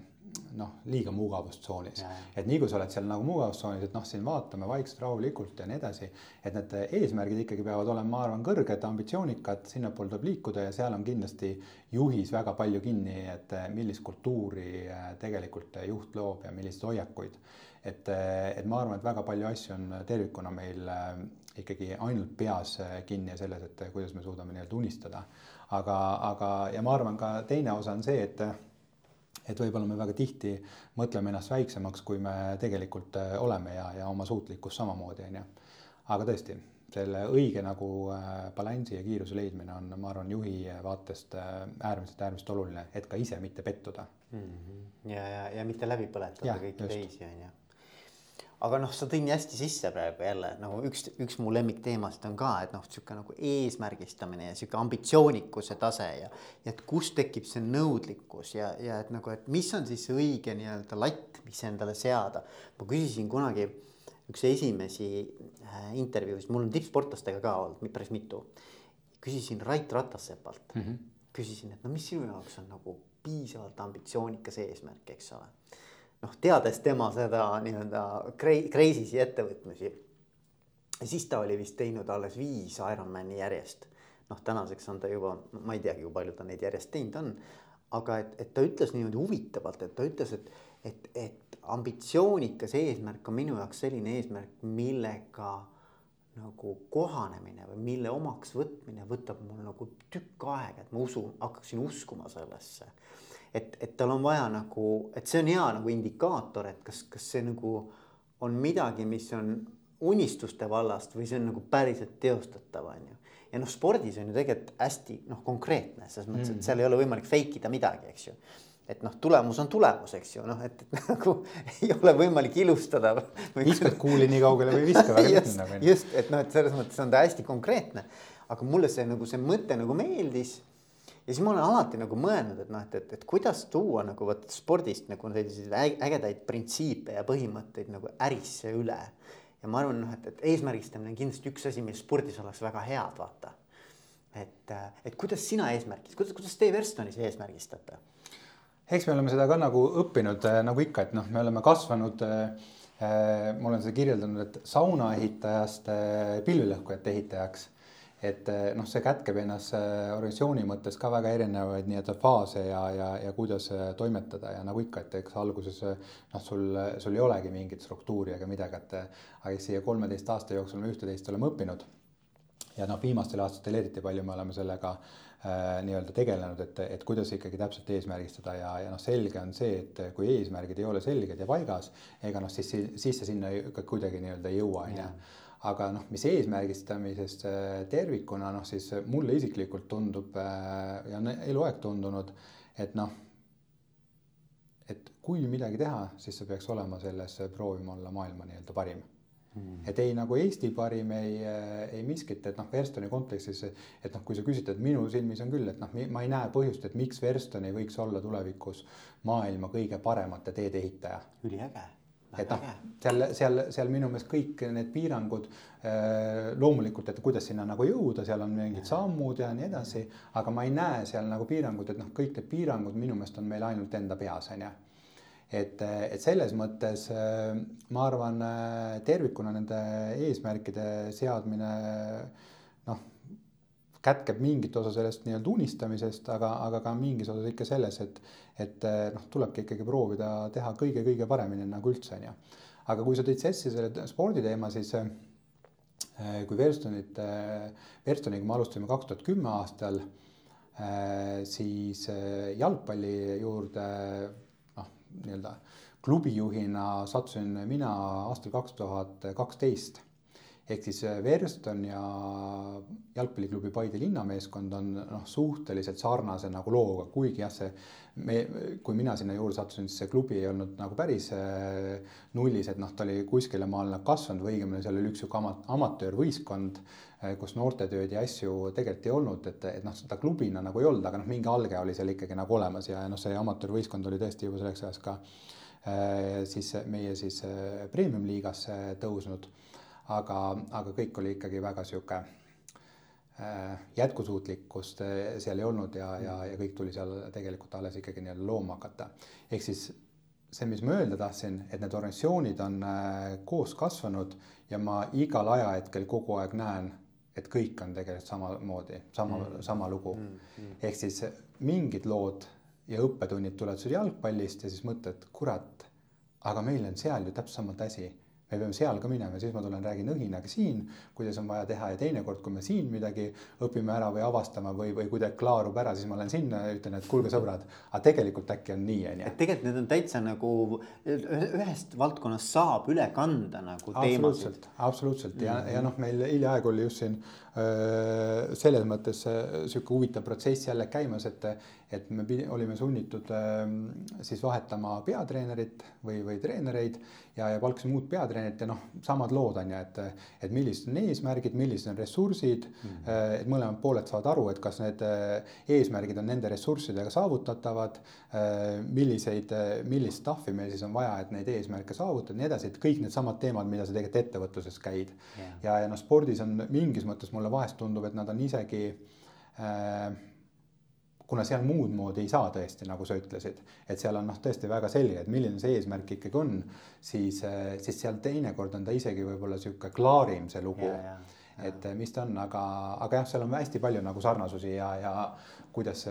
noh, liiga mugavustsoonis. et nii kui sa oled seal nagu mugavustsoonis, et noh, siin vaatame vaikselt, rahulikult ja nii edasi, et need eesmärgid ikkagi peavad olema, ma arvan, kõrged, ambitsioonikad, sinnapoole tuleb liikuda ja seal on kindlasti juhis väga palju kinni, et millist kultuuri äh, tegelikult juht loob ja milliseid hoiakuid. et, äh, et ma arvan, et väga palju asju on tervikuna meil ikkagi ainult peas kinni ja selles, et kuidas me suudame nii-öelda unistada. aga, aga, ja ma arvan ka teine osa on see, et et võib-olla me väga tihti mõtleme ennast väiksemaks, kui me tegelikult äh, oleme ja, ja oma suutlikkus samamoodi, on ju. aga tõesti, selle õige nagu äh, balansi ja kiiruse leidmine on, ma arvan, juhi vaatest äh, äärmiselt, äärmiselt oluline, et ka ise mitte pettuda mm. -hmm. ja, ja, ja mitte läbi põletada kõiki teisi, on ju aga noh, sa tõid nii hästi sisse praegu jälle nagu üks, üks mu lemmikteemasid on ka, et noh, sihuke nagu eesmärgistamine ja sihuke ambitsioonikuse tase ja. ja et kust tekib see nõudlikkus ja, ja et nagu, et mis on siis õige nii-öelda latt, mis endale seada. ma küsisin kunagi üks esimesi äh, intervjuusid, mul on tippsportlastega ka olnud päris mitu. küsisin Rait Ratassepalt mm, -hmm. küsisin, et no mis sinu jaoks on nagu piisavalt ambitsioonikas eesmärk, eks ole noh, teades tema seda nii-öelda crazy'si ettevõtmisi. siis ta oli vist teinud alles viis Ironmani järjest. noh, tänaseks on ta juba, ma ei teagi, kui palju ta neid järjest teinud on. aga et, et ta ütles niimoodi huvitavalt, et ta ütles, et, et, et ambitsioonikas eesmärk on minu jaoks selline eesmärk, millega nagu kohanemine või mille omaks võtmine võtab mul nagu tükk aega, et ma usun, hakkaksin uskuma sellesse et, et tal on vaja nagu, et see on hea nagu indikaator, et kas, kas see nagu on midagi, mis on unistuste vallast või see on nagu päriselt teostatav, on ju. ja noh, spordis on ju tegelikult hästi noh, konkreetne selles mõttes mm., et seal ei ole võimalik fake ida midagi, eks ju et noh, tulemus on tulemus, eks ju, noh, et, [laughs] nagu ei ole võimalik ilustada. [laughs] viskad [laughs] kuuli nii kaugele või viska väga just, just, et noh, et selles mõttes on ta hästi konkreetne. aga mulle see nagu see mõte nagu meeldis ja siis ma olen alati nagu mõelnud, et noh, et, et, et kuidas tuua nagu vot spordist nagu selliseid ägedaid printsiipe ja põhimõtteid nagu ärisse üle. ja ma arvan, noh, et, et eesmärgistamine on kindlasti üks asi, mis spordis oleks väga head, vaata. et, et kuidas sina eesmärgid, kuidas, kuidas teie Verstonis eesmärgistate? eks me oleme seda ka nagu õppinud äh, nagu ikka, et noh, me oleme kasvanud äh, äh,. ma olen seda kirjeldanud, et saunaehitajast äh, pilvilõhkujate ehitajaks et eh, noh, see kätkeb endas eh, organisatsiooni mõttes ka väga erinevaid nii-öelda faase ja, ja, ja kuidas eh, toimetada. Ja nagu ikka, et eks alguses noh, sul, sul ei olegi mingit struktuuri ega midagi, et aga siia kolmeteist aasta jooksul me ühte-teist oleme õppinud. ja noh, viimastel aastatel eriti palju me oleme sellega äh, nii-öelda tegelenud, et, et kuidas ikkagi täpselt eesmärgistada. Ja, ja noh, selge on see, et kui eesmärgid ei ole selged ja paigas, ega noh, siis, siis sa sinna ka kuidagi nii-öelda ei jõua, on ju aga noh, mis eesmärgistamisest äh, tervikuna noh, siis mulle isiklikult tundub äh, ja on eluaeg tundunud, et noh, et kui midagi teha, siis see peaks olema selles, proovima olla maailma nii-öelda parim Mm. et ei nagu Eesti parim ei, äh, ei miskit, et noh, Verstoni kontekstis, et noh, kui sa küsid, et minu silmis on küll, et noh, ma ei näe põhjust, et miks Verston ei võiks olla tulevikus maailma kõige paremate teede ehitaja. üliäge et noh, seal, seal, seal minu meelest kõik need piirangud äh, loomulikult, et kuidas sinna nagu jõuda, seal on mingid sammud ja nii edasi, aga ma ei näe seal nagu piirangut, et noh, kõik need piirangud minu meelest on meil ainult enda peas, on ju. Et, et selles mõttes äh, ma arvan, äh, tervikuna nende eesmärkide seadmine noh, kätkeb mingit osa sellest nii-öelda unistamisest, aga, aga ka mingis osas ikka selles, et, et noh, tulebki ikkagi proovida teha kõige-kõige paremini nagu üldse on ju. aga kui sa tõid sassi selle sporditeema, siis eh, kui Verstonit, Verstoniga me alustasime kaks tuhat kümme aastal, eh, siis eh, jalgpalli juurde noh, nii-öelda klubijuhina sattusin mina aastal kaks tuhat kaksteist ehk siis Verston ja jalgpalliklubi Paide linnameeskond on noh, suhteliselt sarnase nagu looga, kuigi jah, see me, kui mina sinna juurde sattusin, siis see klubi ei olnud nagu päris äh, nullis, et noh, ta oli kuskile maale kasvanud või õigemini seal oli üks sihuke ama-, amatöörvõistkond, äh, kus noortetööd ja asju tegelikult ei olnud, et, et noh, seda klubina nagu ei olnud, aga noh, mingi alge oli seal ikkagi nagu olemas ja noh, see amatöörvõistkond oli tõesti juba selleks ajaks ka äh, siis meie siis premium-liigasse tõusnud. Aga, aga kõik oli ikkagi väga sihuke Äh, jätkusuutlikkust äh, seal ei olnud ja, ja, ja kõik tuli seal tegelikult alles ikkagi nii-öelda looma hakata. ehk siis see, mis ma öelda tahtsin, et need organisatsioonid on äh, koos kasvanud ja ma igal ajahetkel kogu aeg näen, et kõik on tegelikult samamoodi, sama mm., sama lugu mm. -hmm. ehk siis mingid lood ja õppetunnid tulevad sul jalgpallist ja siis mõtled, kurat, aga meil on seal ju täpselt samuti asi me peame seal ka minema, siis ma tulen räägin õhinaga siin, kuidas on vaja teha ja teinekord, kui me siin midagi õpime ära või avastame või, või kuidagi klaarub ära, siis ma lähen sinna ja ütlen, et kuulge, sõbrad, aga tegelikult äkki on nii, on ju. et tegelikult need on täitsa nagu ühest valdkonnast saab üle kanda nagu teemasid. absoluutselt ja mm, -hmm. ja noh, meil hiljaaegu oli just siin selles mõttes sihuke huvitav protsess jälle käimas, et et me pidi, olime sunnitud äh, siis vahetama peatreenerit või, või treenereid ja, ja palkasime uut peatreenerit ja noh, samad lood on ju, et, et millised on eesmärgid, millised on ressursid mm. -hmm. et mõlemad pooled saavad aru, et kas need äh, eesmärgid on nende ressurssidega saavutatavad äh,. milliseid, millist stuff'i meil siis on vaja, et neid eesmärke saavutada ja nii edasi, et kõik needsamad teemad, mida sa tegelikult ettevõtluses käid yeah.. ja, ja noh, spordis on mingis mõttes mulle vahest tundub, et nad on isegi äh, kuna seal muud moodi ei saa tõesti, nagu sa ütlesid, et seal on noh, tõesti väga selge, et milline see eesmärk ikkagi on, siis, eh, siis seal teinekord on ta isegi võib-olla sihuke klaarim, see lugu. et eh, mis ta on, aga, aga jah, seal on hästi palju nagu sarnasusi ja, ja kuidas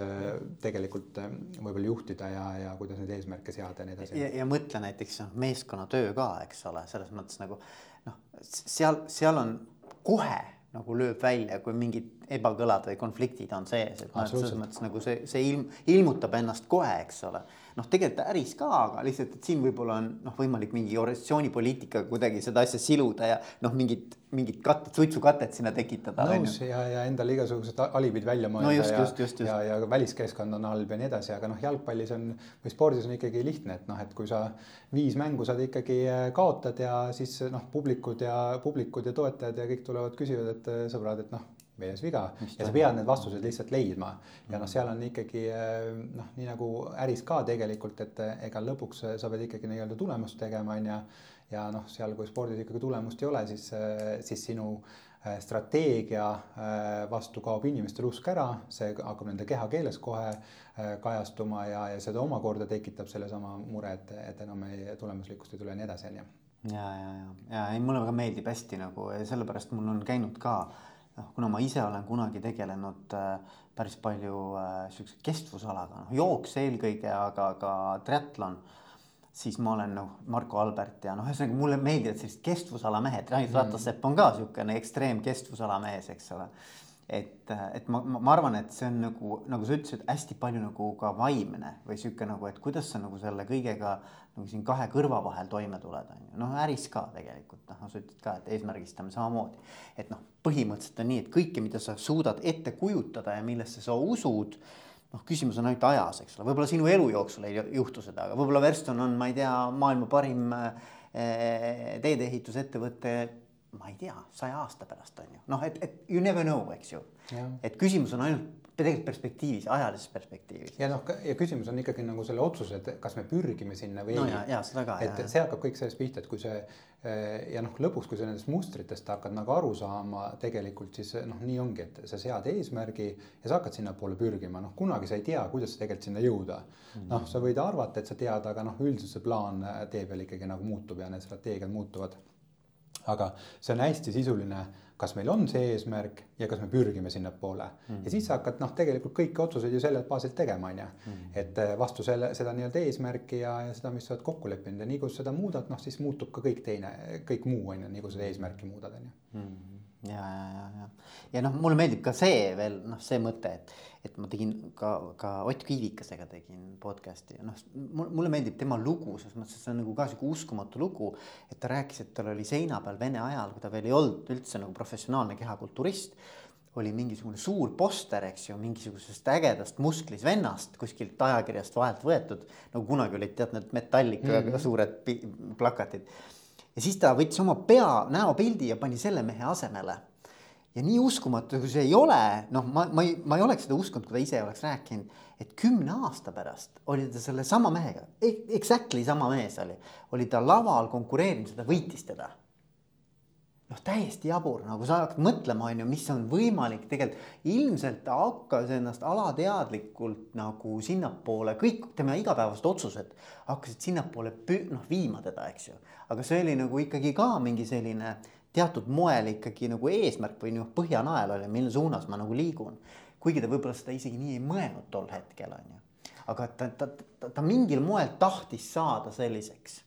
tegelikult eh, võib-olla juhtida ja, ja kuidas neid eesmärke seada ja nii edasi. ja, ja mõtle näiteks noh, meeskonnatöö ka, eks ole, selles mõttes nagu noh, seal, seal on kohe nagu lööb välja, kui mingid ebakõlad või konfliktid on sees, et noh, et selles mõttes nagu see, see ilm, ilmutab ennast kohe, eks ole. noh, tegelikult äris ka, aga lihtsalt, et siin võib-olla on noh, võimalik mingi organisatsioonipoliitikaga kuidagi seda asja siluda ja noh, mingit, mingit katet, suitsukatet sinna tekitada. nõus ja, ja endale igasugused alibid välja mõelda no just, ja, just, just, just. ja, ja väliskeskkond on halb ja nii edasi, aga noh, jalgpallis on või spordis on ikkagi lihtne, et noh, et kui sa viis mängu saad ikkagi äh, kaotad ja siis noh, publikud ja publikud ja toetajad ja kõik tulevad, küsivad, et äh, sõbrad, et noh milles viga. Mis ja sa pead need vastused lihtsalt leidma. ja noh, seal on ikkagi eh, noh, nii nagu äris ka tegelikult, et eh, ega lõpuks eh, sa pead ikkagi nii-öelda tulemust tegema, on ju. ja noh, seal, kui spordis ikkagi tulemust ei ole, siis, siis sinu strateegia vastu kaob inimestel usk ära, see hakkab nende kehakeeles kohe kajastuma ja, ja seda omakorda tekitab sellesama mure, et, et enam ei, tulemuslikkust ei tule ja nii edasi, on ju. Ja, ja, ja, ja ei, mulle väga meeldib hästi nagu ja sellepärast mul on käinud ka noh, kuna ma ise olen kunagi tegelenud äh, päris palju äh, siukse kestvusalaga, noh jooks eelkõige, aga ka triatlon, siis ma olen noh, Marko Albert ja noh, ühesõnaga mulle meeldivad sellised kestvusala mehed, Rain mm. Rattasepp on ka siukene ekstreem kestvusala mees, eks ole et, et ma, ma arvan, et see on nagu, nagu sa ütlesid, hästi palju nagu ka vaimne või sihuke nagu, et kuidas sa nagu selle kõigega nagu siin kahe kõrva vahel toime tuled, on ju. noh, äris ka tegelikult noh, sa ütled ka, et eesmärgistame samamoodi. et noh, põhimõtteliselt on nii, et kõike, mida sa suudad ette kujutada ja millesse sa usud noh, küsimus on ainult ajas, eks ole, võib-olla sinu elu jooksul ei juhtu seda, aga võib-olla Verston on, ma ei tea, maailma parim eh, teedeehitusettevõte ma ei tea, saja aasta pärast on ju, noh, et, et you never know, eks ju. et küsimus on ainult tegelikult perspektiivis, ajalises perspektiivis. ja noh, ja küsimus on ikkagi nagu selle otsuse, et kas me pürgime sinna või no, ei. et see hakkab kõik sellest pihta, et kui see ja noh, lõpuks, kui sa nendest mustritest hakkad nagu aru saama, tegelikult siis noh, nii ongi, et sa sead eesmärgi ja sa hakkad sinnapoole pürgima, noh, kunagi sa ei tea, kuidas tegelikult sinna jõuda mm -hmm.. noh, sa võid arvata, et sa tead, aga noh, üldiselt see plaan tee peal ikkagi nagu muutub ja need strateegiad muutuvad aga see on hästi sisuline, kas meil on see eesmärk ja kas me pürgime sinnapoole mm. -hmm. ja siis sa hakkad noh, tegelikult kõiki otsuseid ju sellelt baasilt tegema, on ju. Mhm. et eh, vastu selle, seda nii-öelda eesmärki ja, ja seda, mis sa oled kokku leppinud ja nii kui sa seda muudad, noh siis muutub ka kõik teine, kõik muu on ju, nii kui seda eesmärki muudad, on ju. Ja, ja, ja, ja, ja noh, mulle meeldib ka see veel noh, see mõte, et, et ma tegin ka, ka Ott Kiivikesega tegin podcast'i ja noh, mulle meeldib tema lugu, selles mõttes, et see on nagu ka sihuke uskumatu lugu. et ta rääkis, et tal oli seina peal Vene ajal, kui ta veel ei olnud üldse nagu professionaalne kehakulturist oli mingisugune suur poster, eks ju, mingisugusest ägedast musklis vennast kuskilt ajakirjast vahelt võetud. nagu kunagi olid tead need Metallica mm -hmm. suured plakatid ja siis ta võttis oma pea, näopildi ja pani selle mehe asemele. ja nii uskumatu, kui see ei ole, noh, ma, ma ei, ma ei oleks seda uskunud, kui ta ise oleks rääkinud, et kümne aasta pärast oli ta sellesama mehega, exactly sama mees oli, oli ta laval konkureerinud, ta võitis teda noh, täiesti jabur, nagu sa hakkad mõtlema, on ju, mis on võimalik tegelikult, ilmselt ta hakkas ennast alateadlikult nagu sinnapoole, kõik tema igapäevased otsused hakkasid sinnapoole noh viima teda, eks ju. aga see oli nagu ikkagi ka mingi selline teatud moel ikkagi nagu eesmärk või noh, põhjanael oli, mille suunas ma nagu liigun. kuigi ta võib-olla seda isegi nii ei mõelnud tol hetkel, on ju. aga ta, ta, ta, ta mingil moel tahtis saada selliseks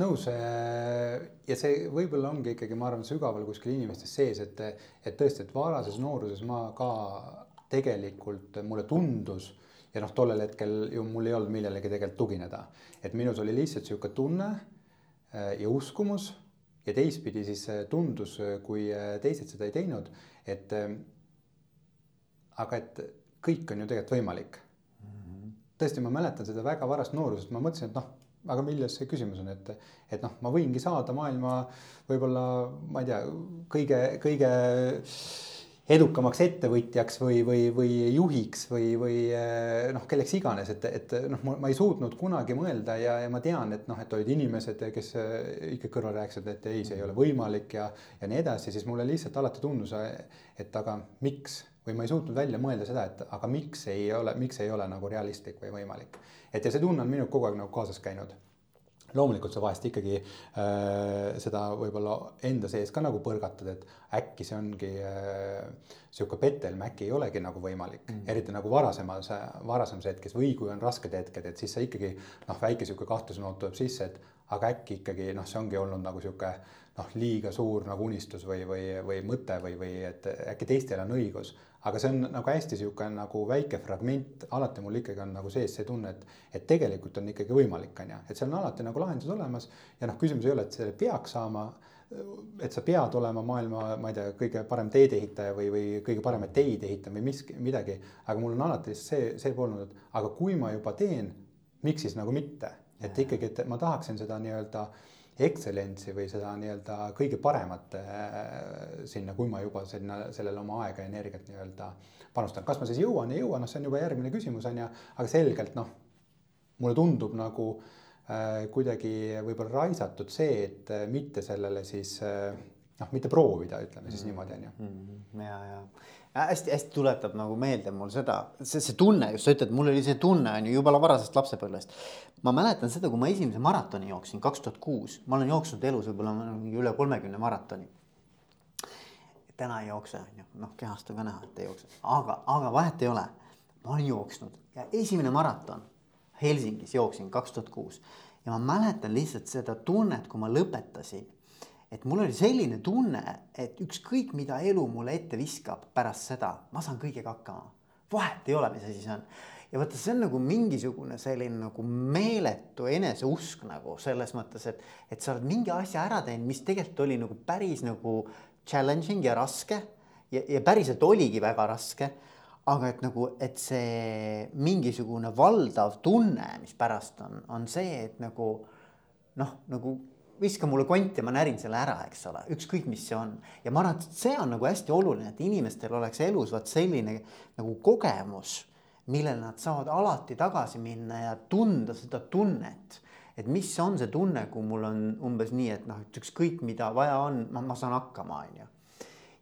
nõus ja see võib-olla ongi ikkagi, ma arvan, sügaval kuskil inimestes sees, et, et tõesti, et varases nooruses ma ka tegelikult mulle tundus ja noh, tollel hetkel ju mul ei olnud millelegi tegelikult tugineda, et minus oli lihtsalt niisugune tunne äh, ja uskumus ja teistpidi siis tundus, kui äh, teised seda ei teinud, et äh, aga et kõik on ju tegelikult võimalik. Mhm. tõesti, ma mäletan seda väga varast noorusest, ma mõtlesin, et noh aga milles see küsimus on, et, et noh, ma võingi saada maailma võib-olla, ma ei tea, kõige, kõige edukamaks ettevõtjaks või, või, või juhiks või, või noh, kelleks iganes, et, et noh, ma ei suutnud kunagi mõelda ja, ja ma tean, et noh, et olid inimesed, kes ikka kõrval rääkisid, et ei, see ei ole võimalik ja, ja nii edasi, siis mulle lihtsalt alati tundus, et aga miks või ma ei suutnud välja mõelda seda, et aga miks ei ole, miks ei ole nagu realistlik või võimalik. et ja see tunne on minuga kogu aeg nagu kaasas käinud. loomulikult sa vahest ikkagi äh, seda võib-olla enda sees ka nagu põrgatad, et äkki see ongi äh, sihuke petelm, äkki ei olegi nagu võimalik mm., eriti nagu varasemas, varasemas hetkes või kui on rasked hetked, et siis sa ikkagi noh, väike sihuke kahtlusnoot tuleb sisse, et aga äkki ikkagi noh, see ongi olnud nagu sihuke noh, liiga suur nagu unistus või, või, või mõte või, või et äkki teistel on õigus aga see on nagu hästi sihuke nagu väike fragment, alati mul ikkagi on nagu sees see tunne, et, et tegelikult on ikkagi võimalik, on ju, et seal on alati nagu lahendus olemas ja noh, küsimus ei ole, et selle peaks saama et sa pead olema maailma, ma ei tea, kõige parem teedeehitaja või, või kõige paremaid teid ehitama või miski, midagi. aga mul on alati see, see pool olnud, et aga kui ma juba teen, miks siis nagu mitte, et ikkagi, et ma tahaksin seda nii-öelda äh, excellentsi või seda nii-öelda kõige paremat äh, sinna, kui ma juba sinna, sellele oma aega ja energiat nii-öelda panustan. kas ma siis jõuan, ei jõua, noh, see on juba järgmine küsimus, on ju, aga selgelt noh, mulle tundub nagu äh, kuidagi võib-olla raisatud see, et äh, mitte sellele siis äh, noh, mitte proovida, ütleme siis mm -hmm. niimoodi, on ju. Mm-hmm. ja, ja hästi-hästi tuletab nagu meelde mul seda, see, see tunne just, sa ütled, mul oli see tunne on ju jumala varasest lapsepõlvest. ma mäletan seda, kui ma esimese maratoni jooksin kaks tuhat kuus, ma olen jooksnud elus võib-olla mingi üle kolmekümne maratoni. täna ei jookse, on ju, noh kehast on ka näha, et ei jookse, aga, aga vahet ei ole. ma olen jooksnud ja esimene maraton Helsingis jooksin kaks tuhat kuus ja ma mäletan lihtsalt seda tunnet, kui ma lõpetasin et mul oli selline tunne, et ükskõik, mida elu mulle ette viskab pärast seda, ma saan kõigega hakkama. vahet ei ole, mis asi see on. ja vaata, see on nagu mingisugune selline nagu meeletu eneseusk nagu selles mõttes, et, et sa oled mingi asja ära teinud, mis tegelikult oli nagu päris nagu challenging ja raske. ja, ja päriselt oligi väga raske aga et nagu, et see mingisugune valdav tunne, mis pärast on, on see, et nagu noh, nagu viska mulle kont ja ma närin selle ära, eks ole, ükskõik, mis see on. ja ma arvan, et see on nagu hästi oluline, et inimestel oleks elus vaat selline nagu kogemus, millele nad saavad alati tagasi minna ja tunda seda tunnet. et mis on see tunne, kui mul on umbes nii, et noh, et ükskõik, mida vaja on, ma, ma saan hakkama, on ju.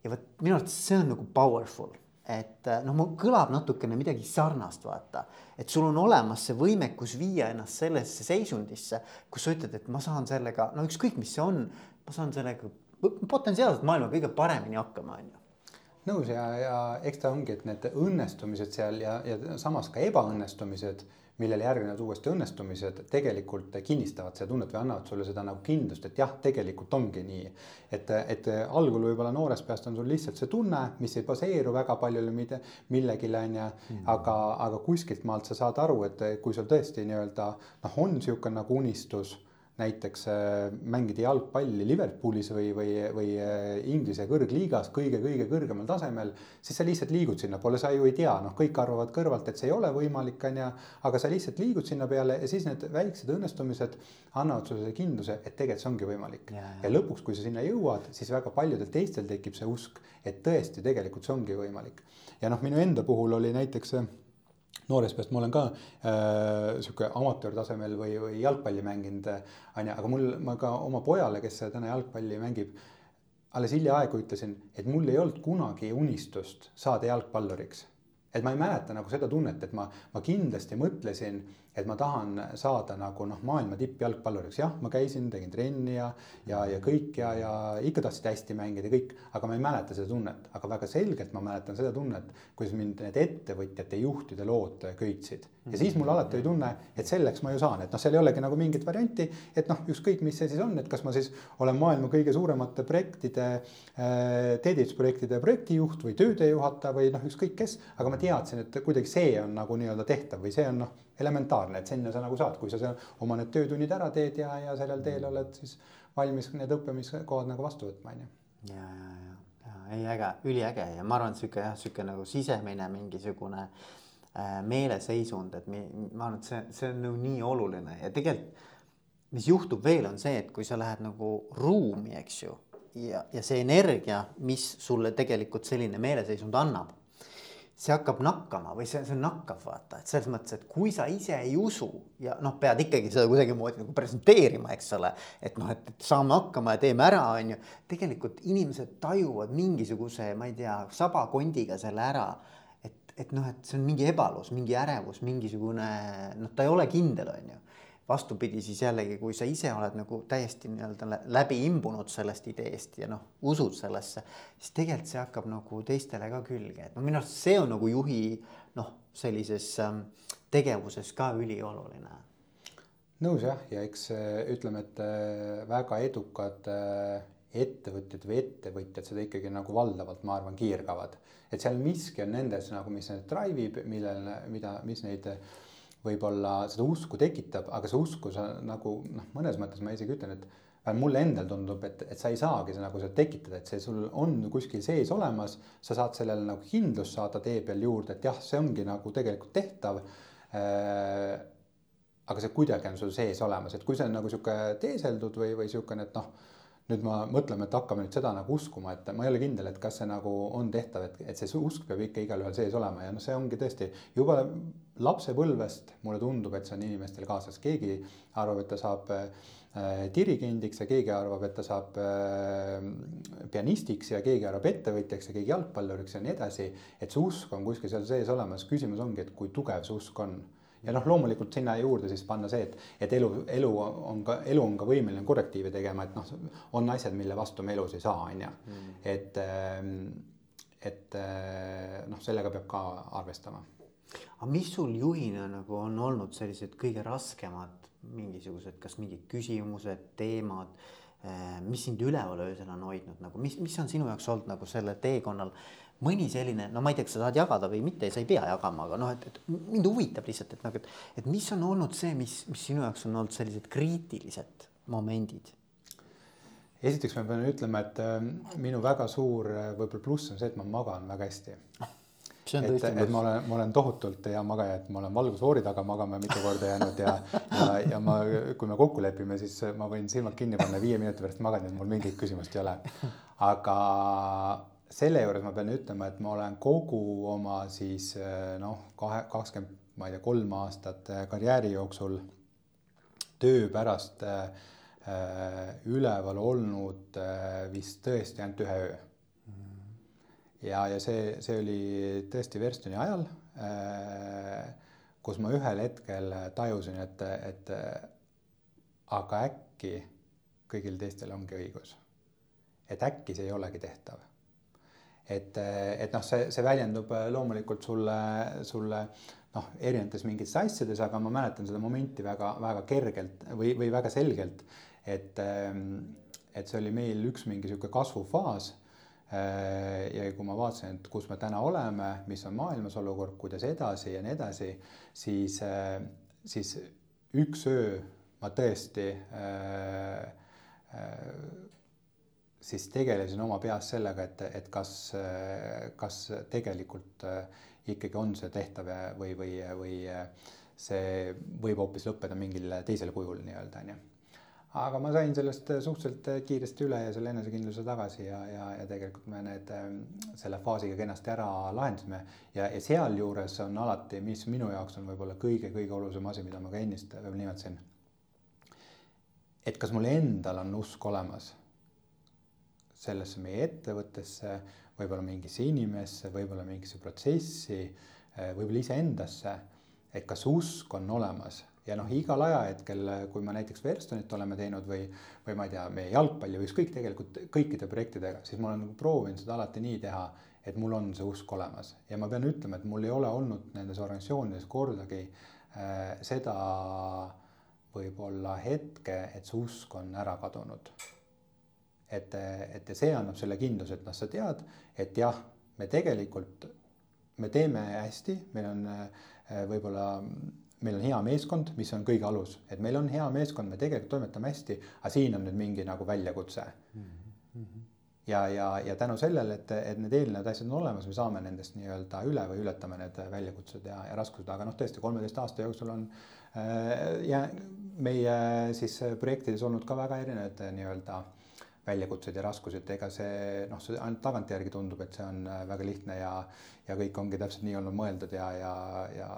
ja vot minu arvates see on nagu powerful et äh, noh, kõlab natukene midagi sarnast, vaata. et sul on olemas see võimekus viia ennast sellesse seisundisse, kus sa ütled, et ma saan sellega, no ükskõik, mis see on, ma saan sellega potentsiaalselt maailma kõige paremini hakkama, on ju. nõus ja, ja eks ta ongi, et need õnnestumised seal ja, ja samas ka ebaõnnestumised millele järgnevad uuesti õnnestumised, tegelikult kinnistavad seda tunnet või annavad sulle seda nagu kindlust, et jah, tegelikult ongi nii. et, et algul võib-olla noorest peast on sul lihtsalt see tunne, mis ei baseeru väga paljule millegile on ju, mm. aga, aga kuskilt maalt sa saad aru, et kui sul tõesti nii-öelda noh, on niisugune nagu unistus näiteks äh, mängida jalgpalli Liverpoolis või, või, või äh, Inglise kõrgliigas kõige-kõige kõrgemal tasemel, siis sa lihtsalt liigud sinnapoole, sa ju ei tea, noh, kõik arvavad kõrvalt, et see ei ole võimalik, on ju, aga sa lihtsalt liigud sinna peale ja siis need väiksed õnnestumised annavad sulle selle kindluse, et tegelikult see ongi võimalik. Ja, ja lõpuks, kui sa sinna jõuad, siis väga paljudel teistel tekib see usk, et tõesti, tegelikult see ongi võimalik. ja noh, minu enda puhul oli näiteks noorest peast ma olen ka äh, sihuke amatöörtasemel või, või jalgpalli mänginud, onju, aga mul, ma ka oma pojale, kes täna jalgpalli mängib, alles hiljaaegu ütlesin, et mul ei olnud kunagi unistust saada jalgpalluriks. et ma ei mäleta nagu seda tunnet, et ma, ma kindlasti mõtlesin et ma tahan saada nagu noh, maailma tippjalgpalluriks, jah, ma käisin, tegin trenni ja, ja, ja kõik ja, ja ikka tahtsid hästi mängida, kõik, aga ma ei mäleta seda tunnet, aga väga selgelt ma mäletan seda tunnet, kuidas mind need ettevõtjate juhtide lood köitsid. Ja siis mul alati oli tunne, et selleks ma ju saan, et noh, seal ei olegi nagu mingit varianti, et noh, ükskõik, mis see siis on, et kas ma siis olen maailma kõige suuremate projektide äh,, teedeehitusprojektide projektijuht või töödejuhataja või noh, ükskõik kes, aga ma teadsin, et kuidagi see on nagu nii-öelda tehtav või see on noh elementaarne, et sinna sa nagu saad, kui sa seal oma need töötunnid ära teed ja, ja sellel teel oled siis valmis need õppimiskohad nagu vastu võtma, on ju. ja, ja, ja, ja ei äge, üliäge ja ma arvan, et sihuke jah, sihuke nagu sisemine mingisugune äh, meeleseisund, et mi, ma arvan, et see, see on nagu nii oluline ja tegelikult mis juhtub veel, on see, et kui sa lähed nagu ruumi, eks ju, ja, ja see energia, mis sulle tegelikult selline meeleseisund annab see hakkab nakkama või see, see on nakkav, vaata, et selles mõttes, et kui sa ise ei usu ja noh, pead ikkagi seda kuidagimoodi nagu presenteerima, eks ole. et noh, et saame hakkama ja teeme ära, on ju. tegelikult inimesed tajuvad mingisuguse, ma ei tea, sabakondiga selle ära. Et, noh, et see on mingi ebalus, mingi ärevus, mingisugune noh, ta ei ole kindel, on ju vastupidi, siis jällegi, kui sa ise oled nagu täiesti nii-öelda läbi imbunud sellest ideest ja noh, usud sellesse, siis tegelikult see hakkab nagu teistele ka külge, et no minu arust see on nagu juhi noh, sellises ähm, tegevuses ka ülioluline. nõus jah, ja eks äh, ütleme, et äh, väga edukad äh, ettevõtjad või ettevõtjad seda ikkagi nagu valdavalt, ma arvan, kiirgavad. Et seal miski on nendes nagu, mis neid drive ib, millele, mida, mis neid võib-olla seda usku tekitab, aga see usku sa nagu noh, mõnes mõttes ma isegi ütlen, et mulle endal tundub, et, et sa ei saagi seda nagu seda tekitada, et see sul on kuskil sees olemas, sa saad sellele nagu kindlust saada tee peal juurde, et jah, see ongi nagu tegelikult tehtav äh,. aga see kuidagi on sul sees olemas, et kui see on nagu sihuke teeseldud või, või siukene, et noh nüüd ma mõtleme, et hakkame nüüd seda nagu uskuma, et ma ei ole kindel, et kas see nagu on tehtav, et, et see usk peab ikka igalühel sees olema ja noh, see ongi tõesti juba lapsepõlvest mulle tundub, et see on inimestel kaasas, keegi arvab, et ta saab äh, dirigendiks ja keegi arvab, et ta saab äh, pianistiks ja keegi arvab ettevõtjaks ja keegi jalgpalluriks ja nii edasi. et see usk on kuskil seal sees olemas, küsimus ongi, et kui tugev see usk on ja noh, loomulikult sinna juurde siis panna see, et, et elu, elu on ka, elu on ka võimeline korrektiive tegema, et noh, on asjad, mille vastu me elus ei saa, on ju. Mm. et, ähm, et äh, noh, sellega peab ka arvestama. aga mis sul juhina nagu on olnud sellised kõige raskemad mingisugused, kas mingid küsimused, teemad, äh, mis sind üleval öösel on hoidnud nagu, mis, mis on sinu jaoks olnud nagu sellel teekonnal mõni selline, no ma ei tea, kas sa tahad jagada või mitte, sa ei pea jagama, aga noh, et, et mind huvitab lihtsalt, et nagu, et, et mis on olnud see, mis, mis sinu jaoks on olnud sellised kriitilised momendid? esiteks ma pean ütlema, et äh, minu väga suur äh, võib-olla pluss on see, et ma magan väga hästi. et, et ma olen, ma olen tohutult hea magaja, et ma olen valgusfoori taga magama mitu korda jäänud ja, ja, ja ma, kui me kokku lepime, siis ma võin silmad kinni panna, viie minuti pärast magan ja mul mingit küsimust ei ole. aga selle juures ma pean ütlema, et ma olen kogu oma siis eh, noh, kahe, kakskümmend, ma ei tea, kolm aastat eh, karjääri jooksul töö pärast äh, üleval olnud äh, vist tõesti ainult ühe öö. Mm.. ja, ja see, see oli tõesti Verstoni ajal äh,, kus ma ühel hetkel tajusin, et, et aga äkki kõigil teistel ongi õigus. et äkki see ei olegi tehtav et, et noh, see, see väljendub loomulikult sulle, sulle noh, erinevates mingites asjades, aga ma mäletan seda momenti väga-väga kergelt või, või väga selgelt, et, et see oli meil üks mingi niisugune kasvufaas ja kui ma vaatasin, et kus me täna oleme, mis on maailmas olukord, kuidas edasi ja nii edasi, siis, siis üks öö ma tõesti äh, äh, siis tegelesin oma peas sellega, et, et kas, kas tegelikult äh, ikkagi on see tehtav või, või, või äh, see võib hoopis lõppeda mingil teisel kujul nii-öelda onju. aga ma sain sellest suhteliselt kiiresti üle ja selle enesekindluse tagasi ja, ja, ja tegelikult me need ähm, selle faasiga kenasti ära lahendasime ja, ja sealjuures on alati, mis minu jaoks on võib-olla kõige-kõige olulisem asi, mida ma ka ennist nimetasin. et kas mul endal on usk olemas sellesse meie ettevõttesse, võib-olla mingisse inimesse, võib-olla mingisse protsessi, eh, võib-olla iseendasse. et kas usk on olemas? Ja noh, igal ajahetkel, kui me näiteks Verstonit oleme teinud või, või ma ei tea, meie jalgpalli või ükskõik tegelikult kõikide projektidega, siis ma olen nagu proovinud seda alati nii teha, et mul on see usk olemas. Ja ma pean ütlema, et mul ei ole olnud nendes organisatsioonides kordagi äh, seda võib-olla hetke, et see usk on ära kadunud et, et see annab selle kindluse, et noh, sa tead, et jah, me tegelikult, me teeme hästi, meil on äh, võib-olla, meil on hea meeskond, mis on kõige alus, et meil on hea meeskond, me tegelikult toimetame hästi, aga siin on nüüd mingi nagu väljakutse mm. -hmm. ja, ja, ja tänu sellele, et, et need eelnevad asjad on olemas, me saame nendest nii-öelda üle või ületame need väljakutsed ja, ja raskused, aga noh, tõesti kolmeteist aasta jooksul on äh, ja meie siis projektides olnud ka väga erinevad nii-öelda väljakutsed ja raskused, ega see noh, see ainult tagantjärgi tundub, et see on äh, väga lihtne ja ja kõik ongi täpselt nii olnud mõeldud ja, ja, ja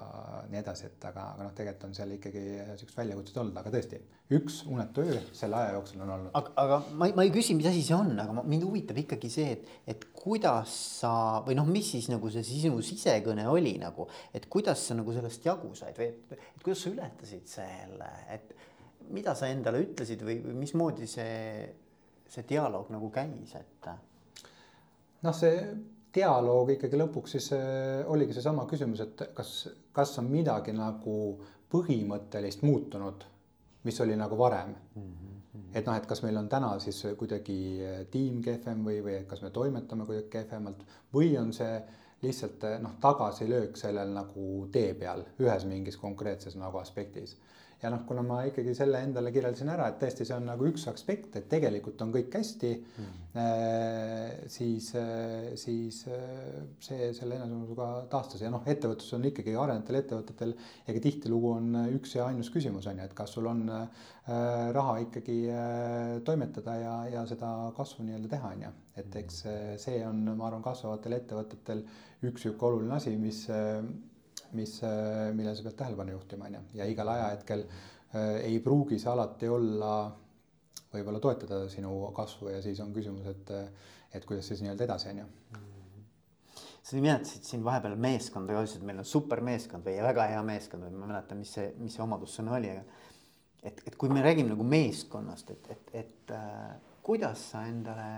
nii edasi, et aga, aga noh, tegelikult on seal ikkagi siuksed väljakutsed olnud, aga tõesti üks unetu öö selle aja jooksul on olnud. aga, aga ma, ma ei küsi, mis asi see on, aga ma, mind huvitab ikkagi see, et, et kuidas sa või noh, mis siis nagu see sinu sisekõne oli nagu, et kuidas sa nagu sellest jagu said või et, et kuidas sa ületasid selle, et mida sa endale ütlesid või, või mismoodi see see dialoog nagu käis, et? noh, see dialoog ikkagi lõpuks siis äh, oligi seesama küsimus, et kas, kas on midagi nagu põhimõttelist muutunud, mis oli nagu varem mm. -hmm. et noh, et kas meil on täna siis kuidagi tiim kehvem või, või kas me toimetame kuidagi kehvemalt või on see lihtsalt äh, noh, tagasilöök sellel nagu tee peal ühes mingis konkreetses nagu aspektis ja noh, kuna ma ikkagi selle endale kirjeldasin ära, et tõesti, see on nagu üks aspekt, et tegelikult on kõik hästi mm., äh, siis, äh, siis äh, see selle eneseusuga taastas ja noh, ettevõtlus on ikkagi arenevatel ettevõtetel ega tihtilugu on üks ja ainus küsimus on ju, et kas sul on raha ikkagi toimetada ja, ja seda kasvu nii-öelda teha, on ju. et eks see on, ma arvan, kasvavatel ettevõtetel üks sihuke oluline asi, mis mis, äh, millele sa pead tähelepanu juhtima, on ju, ja igal ajahetkel äh, ei pruugi see alati olla, võib-olla toetada sinu kasvu ja siis on küsimus, et, et kuidas siis nii-öelda edasi, on ju sa nimetasid siin vahepeal meeskonda ka, ütlesid, et meil on supermeeskond või väga hea meeskond või ma ei mäleta, mis see, mis see omadussõna oli, aga. et, et kui me räägime nagu meeskonnast, et, et, et äh, kuidas sa endale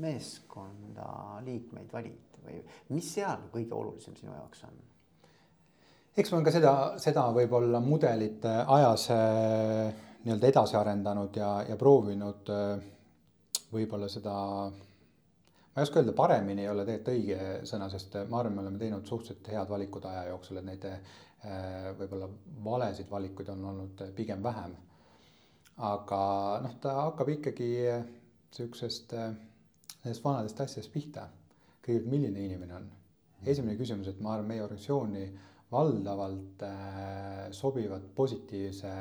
meeskonda liikmeid valid või mis seal kõige olulisem sinu jaoks on? Eks ma olen ka seda, seda võib-olla mudelit äh, ajas äh, nii-öelda edasi arendanud ja, ja proovinud äh, võib-olla seda, ma ei oska öelda, paremini ei ole tegelikult õige sõna, sest ma arvan, me oleme teinud suhteliselt head valikud aja jooksul, et neid võib-olla valesid valikuid on olnud pigem vähem. aga noh, ta hakkab ikkagi sihukesest, nendest vanadest asjadest pihta. kõigepealt, milline inimene on? esimene küsimus, et ma arvan, meie organisatsiooni valdavalt äh, sobivad positiivse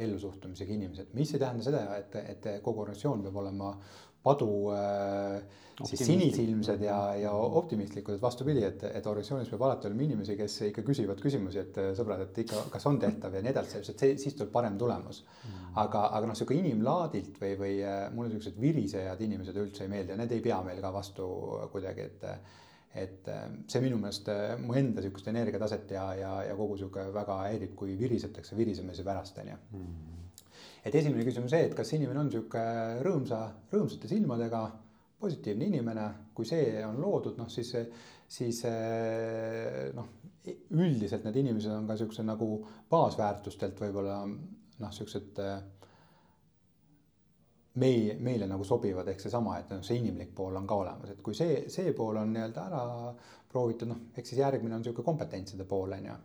ellusuhtumisega inimesed, mis ei tähenda seda, et, et kogu organisatsioon peab olema padu äh, siis sinisilmsed ja, ja optimistlikud, et vastupidi, et, et organisatsioonis peab alati olema inimesi, kes ikka küsivad küsimusi, et sõbrad, et ikka, kas on tehtav ja nii edasi, sest see, siis tuleb parem tulemus. Mm.. aga, aga noh, sihuke inimlaadilt või, või äh, mulle siuksed virisejad inimesed üldse ei meeldi ja need ei pea meil ka vastu kuidagi, et et äh, see minu meelest äh, mu enda sihukest energiataset ja, ja, ja kogu sihuke väga häirib, kui virisetakse virisemise pärast, on ju. Mhm. et esimene küsimus see, et kas inimene on sihuke rõõmsa, rõõmsate silmadega, positiivne inimene, kui see on loodud, noh siis, siis noh, üldiselt need inimesed on ka siukse nagu baasväärtustelt võib-olla noh, siuksed meie, meile nagu sobivad, ehk seesama, et noh, see inimlik pool on ka olemas, et kui see, see pool on nii-öelda ära proovitud, noh, eks siis järgmine on niisugune kompetentside pool, on ju.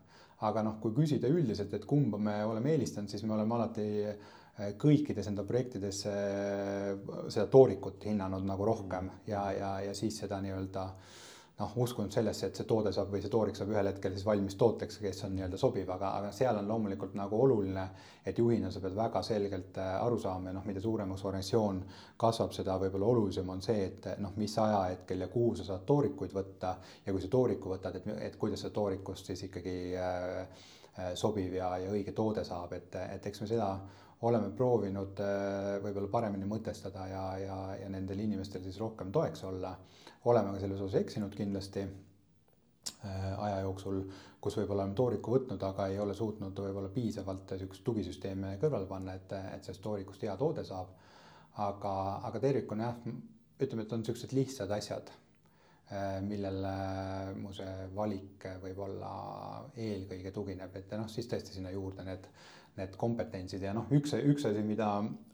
aga noh, kui küsida üldiselt, et kumba me oleme eelistanud, siis me oleme alati eh, kõikides enda projektides eh, seda toorikut hinnanud nagu rohkem ja, ja, ja siis seda nii-öelda äh, noh, uskunud sellesse, et see toode saab või see toorik saab ühel hetkel siis valmis tooteks, kes on nii-öelda sobiv, aga, aga seal on loomulikult nagu oluline, et juhina sa pead väga selgelt äh, aru saama ja noh, mida suuremaks organisatsioon kasvab, seda võib-olla olulisem on see, et noh, mis ajahetkel ja kuhu sa saad toorikuid võtta ja kui sa tooriku võtad, et, et kuidas sa toorikust siis ikkagi äh, äh, sobiv ja, ja õige toode saab, et, et eks me seda oleme proovinud äh, võib-olla paremini mõtestada ja, ja, ja nendel inimestel siis rohkem toeks olla oleme ka selles osas eksinud kindlasti äh, aja jooksul, kus võib-olla oleme tooriku võtnud, aga ei ole suutnud võib-olla piisavalt niisugust tugisüsteeme kõrvale panna, et, et sellest toorikust hea toode saab. aga, aga tervikuna jah, ütleme, et on niisugused lihtsad asjad, äh, millele mu see valik võib-olla eelkõige tugineb, et noh, siis tõesti sinna juurde need, need kompetentsid ja noh, üks, üks asi, mida,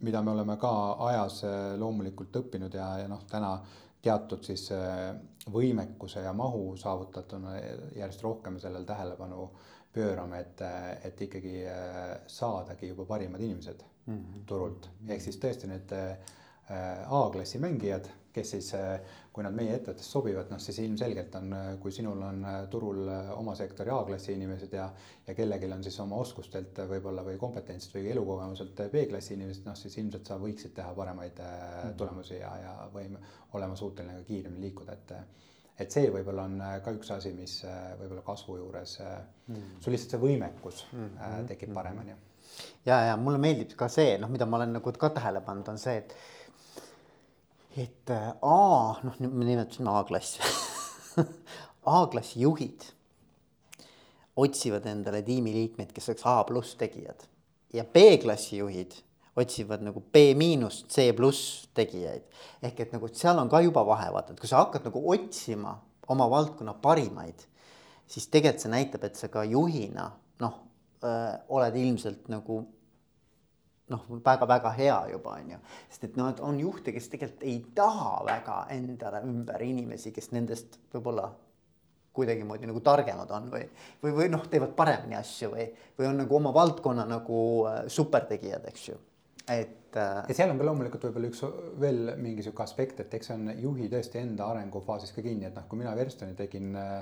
mida me oleme ka ajas äh, loomulikult õppinud ja, ja noh, täna teatud siis äh, võimekuse ja mahu saavutatuna järjest rohkem sellele tähelepanu pöörame, et, et ikkagi äh, saadagi juba parimad inimesed mm -hmm. turult, ehk siis tõesti need äh, A-klassi mängijad kes siis, kui nad meie ettevõttesse sobivad, noh siis ilmselgelt on, kui sinul on turul oma sektori A-klassi inimesed ja, ja kellelgi on siis oma oskustelt võib-olla või kompetentsilt või elukogemuselt B-klassi inimesed, noh siis ilmselt sa võiksid teha paremaid mm. tulemusi ja, ja võime olema suuteline ka kiiremini liikuda, et et see võib-olla on ka üks asi, mis võib-olla kasvu juures mm. sul lihtsalt see võimekus mm. tekib paremini. ja, ja mulle meeldib ka see, noh, mida ma olen nagu ka tähele pannud, on see, et et äh, A, noh, me nimetasime A-klassi [laughs] A-klassi juhid otsivad endale tiimiliikmeid, kes oleks A pluss tegijad. Ja B-klassi juhid otsivad nagu B miinus, C pluss tegijaid. ehk et nagu seal on ka juba vahe, vaata, et kui sa hakkad nagu otsima oma valdkonna parimaid, siis tegelikult see näitab, et sa ka juhina noh, äh, oled ilmselt nagu noh, väga-väga hea juba on ju, sest et noh, et on juhte, kes tegelikult ei taha väga endale ümber inimesi, kes nendest võib-olla kuidagimoodi nagu targemad on või, või, või noh, teevad paremini asju või, või on nagu oma valdkonna nagu äh, supertegijad, eks ju, et äh.... ja seal on ka loomulikult võib-olla üks veel mingi sihuke aspekt, et eks see on juhi tõesti enda arengufaasis ka kinni, et noh, kui mina Verstoni tegin äh,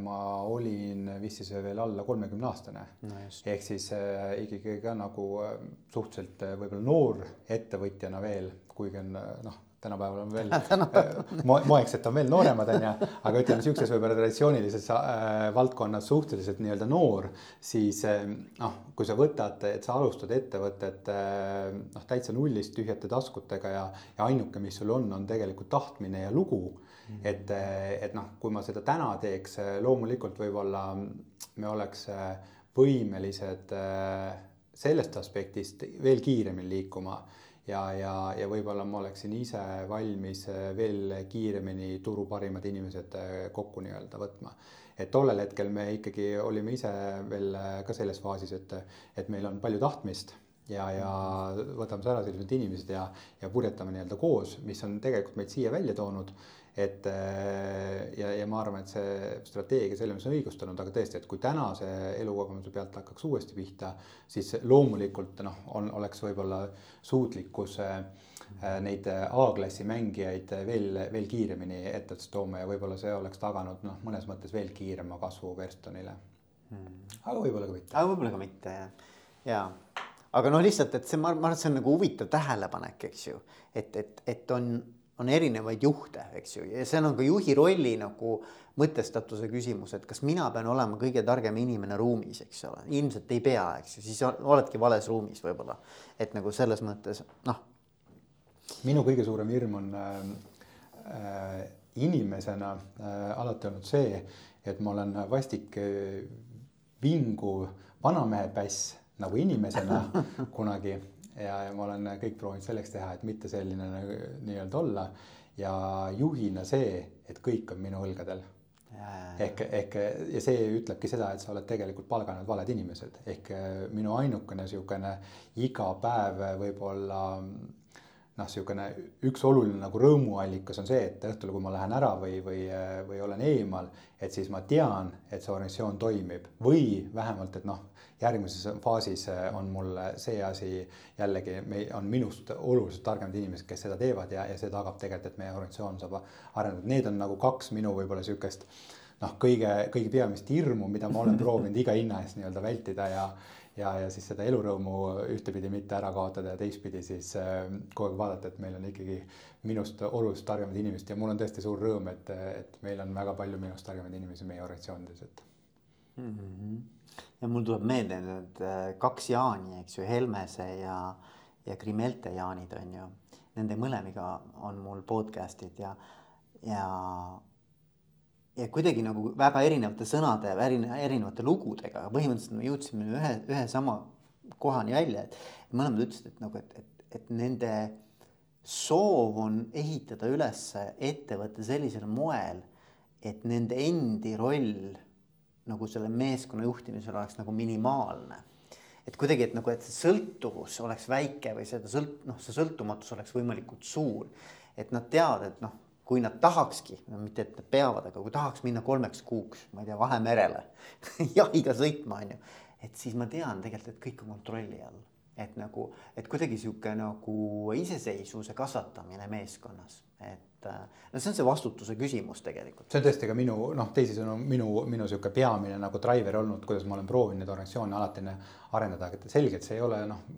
ma olin vist siis veel alla kolmekümne aastane no. ehk siis äh, ikkagi ka nagu äh, suhteliselt äh, võib-olla noor ettevõtjana veel, kuigi on äh, noh, tänapäeval on veel [laughs] äh, mo moeksed on veel nooremad, onju, aga ütleme siukses võib-olla traditsioonilises äh, valdkonnas suhteliselt nii-öelda noor, siis äh, noh, kui sa võtad, et sa alustad ettevõtet äh, noh, täitsa nullist tühjate taskutega ja, ja ainuke, mis sul on, on tegelikult tahtmine ja lugu. Et, et noh, kui ma seda täna teeks, loomulikult võib-olla me oleks võimelised äh, sellest aspektist veel kiiremini liikuma ja, ja, ja võib-olla ma oleksin ise valmis veel kiiremini turu parimad inimesed kokku nii-öelda võtma. et tollel hetkel me ikkagi olime ise veel ka selles faasis, et, et meil on palju tahtmist ja, ja võtame ära sellised inimesed ja, ja purjetame nii-öelda koos, mis on tegelikult meid siia välja toonud et äh, ja, ja ma arvan, et see strateegia selle mõttes on õigustunud, aga tõesti, et kui tänase elukogemuse pealt hakkaks uuesti pihta, siis loomulikult noh, on, oleks võib-olla suutlikkus äh, neid A-klassi mängijaid veel, veel kiiremini ettevõttesse tooma ja võib-olla see oleks taganud noh, mõnes mõttes veel kiirema kasvu Verstonile hmm.. aga võib-olla ka mitte. aga võib-olla ka mitte jah, ja aga noh, lihtsalt, et see, ma arvan, et see on nagu huvitav tähelepanek, eks ju, et, et, et on on erinevaid juhte, eks ju, ja seal on ka juhi rolli nagu mõtestatuse küsimus, et kas mina pean olema kõige targem inimene ruumis, eks ole, ilmselt ei pea, eks ju, siis oledki vales ruumis võib-olla. et nagu selles mõttes noh. minu kõige suurem hirm on äh, äh, inimesena äh, alati olnud see, et ma olen vastik äh, vinguv vanamehe päss nagu inimesena [laughs] kunagi ja, ja ma olen kõik proovinud selleks teha, et mitte selline nagu nii-öelda olla. Ja juhina see, et kõik on minu õlgadel. Ehk, ehk ja see ütlebki seda, et sa oled tegelikult palganud valed inimesed, ehk minu ainukene niisugune iga päev võib-olla noh, niisugune üks oluline nagu rõõmuallikas on see, et õhtul, kui ma lähen ära või, või, või olen eemal, et siis ma tean, et see organisatsioon toimib. Või vähemalt, et noh, järgmises faasis on mul see asi jällegi, on minust oluliselt targemad inimesed, kes seda teevad ja, ja see tagab tegelikult, et meie organisatsioon saab areneda, need on nagu kaks minu võib-olla niisugust noh, kõige, kõige peamist hirmu, mida ma olen proovinud iga hinna eest nii-öelda vältida ja ja, ja siis seda elurõõmu ühtepidi mitte ära kaotada ja teistpidi siis äh, kogu aeg vaadata, et meil on ikkagi minust oluliselt targemad inimesed ja mul on tõesti suur rõõm, et, et meil on väga palju minust targemaid inimesi meie organisatsioonides, et mm. -hmm. ja mul tuleb meelde need äh, kaks Jaani, eks ju, Helmese ja, ja Krimelte Jaanid on ju. Nende mõlemiga on mul podcast'id ja, ja ja kuidagi nagu väga erinevate sõnade ja erinevate lugudega, aga põhimõtteliselt me jõudsime ühe, ühe sama kohani välja, et mõlemad ütlesid, et nagu, et, et, et nende soov on ehitada üles ettevõte sellisel moel, et nende endi roll nagu selle meeskonna juhtimisel oleks nagu minimaalne. et kuidagi, et nagu, et see sõltuvus oleks väike või seda sõlt-, noh, see sõltumatus oleks võimalikult suur. et nad teavad, et noh kui nad tahakski, no mitte, et nad peavad, aga kui tahaks minna kolmeks kuuks, ma ei tea, Vahemerele [laughs] jahiga sõitma, on ju. et siis ma tean tegelikult, et kõik on kontrolli all, et nagu, et kuidagi sihuke nagu iseseisvuse kasvatamine meeskonnas, et no see on see vastutuse küsimus tegelikult. see on tõesti ka minu noh, teisisõnu minu, minu sihuke peamine nagu driver olnud, kuidas ma olen proovinud neid organisatsioone alati arendada, et selgelt see ei ole noh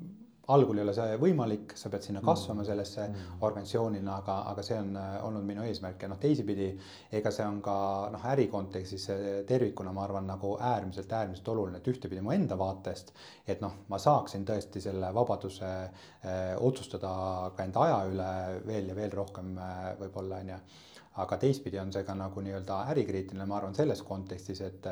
algul ei ole see võimalik, sa pead sinna kasvama mm. sellesse mm. organisatsioonina, aga, aga see on äh, olnud minu eesmärk ja noh, teisipidi ega see on ka noh, äri kontekstis tervikuna, ma arvan, nagu äärmiselt, äärmiselt oluline, et ühtepidi mu enda vaatest, et noh, ma saaksin tõesti selle vabaduse eh, otsustada ka enda aja üle veel ja veel rohkem eh, võib-olla on ju. aga teistpidi on see ka nagu nii-öelda ärikriitiline, ma arvan, selles kontekstis, et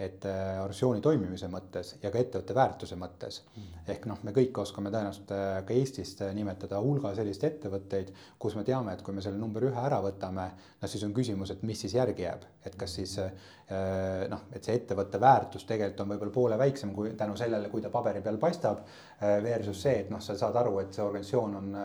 et äh, organisatsiooni toimimise mõttes ja ka ettevõtte väärtuse mõttes mm. ehk noh, me kõik oskame tõenäoliselt äh, ka Eestist äh, nimetada hulga selliseid ettevõtteid, kus me teame, et kui me selle number ühe ära võtame, no siis on küsimus, et mis siis järgi jääb, et kas siis noh, et see ettevõtte väärtus tegelikult on võib-olla poole väiksem kui tänu sellele, kui ta paberi peal paistab. Versus see, et noh, sa saad aru, et see organisatsioon on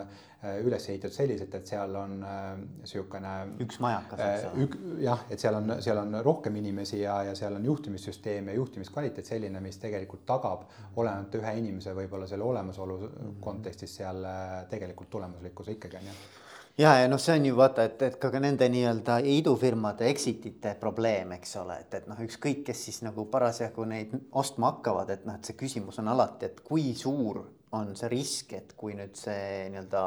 üles ehitatud selliselt, et seal on niisugune äh, üks majakas äh,. ük-, jah, et seal on, seal on rohkem inimesi ja, ja seal on juhtimissüsteem ja juhtimiskvaliteet selline, mis tegelikult tagab olenemata ühe inimese võib-olla selle olemasolu mm -hmm. kontekstis seal äh, tegelikult tulemuslikkuse ikkagi on ju ja, ja noh, see on ju vaata, et, et ka, ka nende nii-öelda idufirmade exit ite probleem, eks ole, et, et noh, ükskõik, kes siis nagu parasjagu neid ostma hakkavad, et noh, et see küsimus on alati, et kui suur on see risk, et kui nüüd see nii-öelda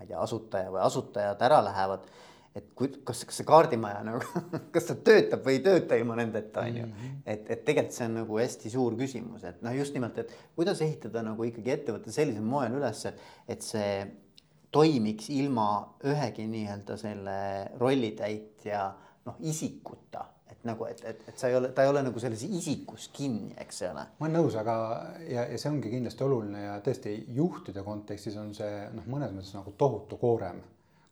ma ei tea, asutaja või asutajad ära lähevad. et kui, kas, kas see kaardimaja nagu [laughs] kas ta töötab või ei tööta ilma nendeta, on ju. Mhm. et, et tegelikult see on nagu hästi suur küsimus, et noh, just nimelt, et kuidas ehitada nagu ikkagi ettevõte sellisel moel üles, et see toimiks ilma ühegi nii-öelda selle rollitäitja noh, isikuta et nagu, et, et, et sa ei ole, ta ei ole nagu selles isikus kinni, eks ole. ma olen nõus, aga ja, ja see ongi kindlasti oluline ja tõesti juhtide kontekstis on see noh, mõnes mõttes nagu tohutu koorem.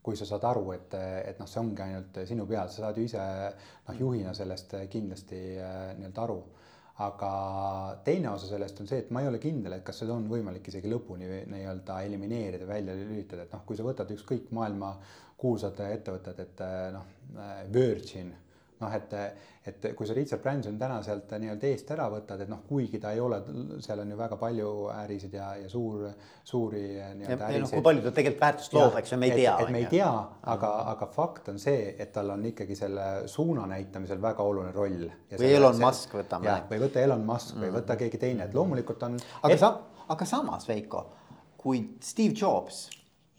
kui sa saad aru, et, et noh, see ongi ainult sinu peal, sa saad ju ise noh, juhina sellest kindlasti äh, nii-öelda aru aga teine osa sellest on see, et ma ei ole kindel, et kas seda on võimalik isegi lõpuni nii-öelda elimineerida, välja lülitada, et noh, kui sa võtad ükskõik maailma kuulsad ettevõtted, et noh, Virgin noh, et, et kui sa Richard Bransoni täna sealt nii-öelda eest ära võtad, et noh, kuigi ta ei ole, seal on ju väga palju ärisid ja, ja suur, suuri nii-öelda ärisid. No, kui palju ta tegelikult väärtust loob, eks ju, me ei tea. et me ei tea, aga, aga fakt on see, et tal on ikkagi selle suuna näitamisel väga oluline roll. või Elon Musk võtame. või võta Elon Musk mm. või võta keegi teine, et loomulikult on. aga sa, aga samas Veiko, kui Steve Jobs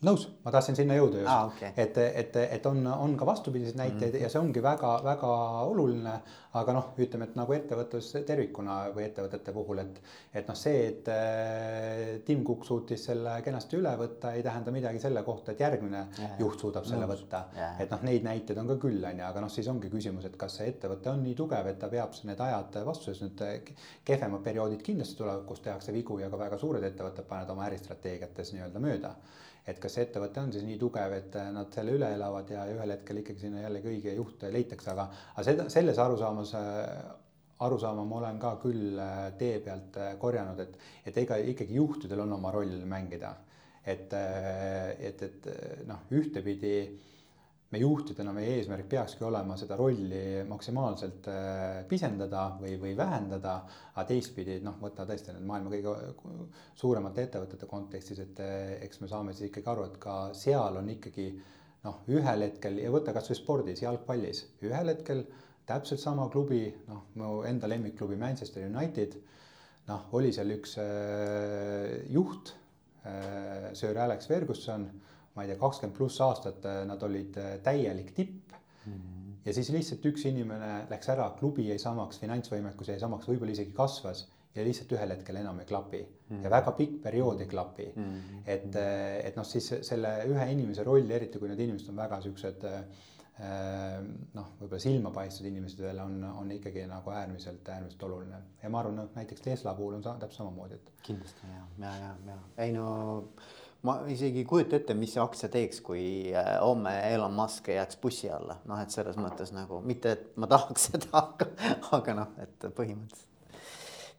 nõus, ma tahtsin sinna jõuda just ah,, okay. et, et, et on, on ka vastupidiseid näiteid mm -hmm. ja see ongi väga-väga oluline. aga noh, ütleme, et nagu ettevõtlus tervikuna või ettevõtete puhul, et, et noh, see, et äh, Tim Cook suutis selle kenasti üle võtta, ei tähenda midagi selle kohta, et järgmine ja, juht suudab ja, selle nõus. võtta. et noh, neid näiteid on ka küll, on ju, aga noh, siis ongi küsimus, et kas see ettevõte on nii tugev, et ta peab need ajad vastu, sest nüüd kehvemad perioodid kindlasti tulevad, kus tehakse vigu ja ka väga suured ettevõtted panevad oma äristrateegiates nii-öelda mööda et kas see ettevõte on siis nii tugev, et äh, nad selle üle elavad ja ühel hetkel ikkagi sinna jällegi õige juht leitakse, aga, aga seda, selles arusaamas äh, arusaama ma olen ka küll äh, tee pealt korjanud, et, et ega ikkagi juhtidel on oma roll mängida. et, et, et noh, ühtepidi me juhtidena, meie eesmärk peakski olema seda rolli maksimaalselt äh, pisendada või, või vähendada. aga teistpidi noh, võtta tõesti need maailma kõige suuremate ettevõtete kontekstis, et äh, eks me saame siis ikkagi aru, et ka seal on ikkagi noh, ühel hetkel ja võta kasvõi spordis, jalgpallis, ühel hetkel täpselt sama klubi, noh, mu enda lemmikklubi Manchester United. noh, oli seal üks äh, juht äh,, Sir Alex Ferguson ma ei tea, kakskümmend pluss aastat äh, nad olid äh, täielik tipp mm. -hmm. ja siis lihtsalt üks inimene läks ära, klubi jäi samaks, finantsvõimekus jäi samaks, võib-olla isegi kasvas ja lihtsalt ühel hetkel enam ei klapi mm -hmm. ja väga pikk periood ei klapi mm. -hmm. et, äh, et noh, siis selle ühe inimese roll, eriti kui need inimesed on väga siuksed noh, võib-olla silmapaistvad inimesed veel on, on ikkagi nagu äärmiselt, äärmiselt oluline ja ma arvan, noh näiteks Tesla puhul on täpselt samamoodi, et. kindlasti ja, ja, ja, ja ei no ma isegi ei kujuta ette, mis see aktsia teeks, kui äh, homme Elon Musk jääks bussi alla, noh, et selles mõttes nagu mitte, et ma tahaks [laughs] seda, aga, aga noh, et põhimõtteliselt.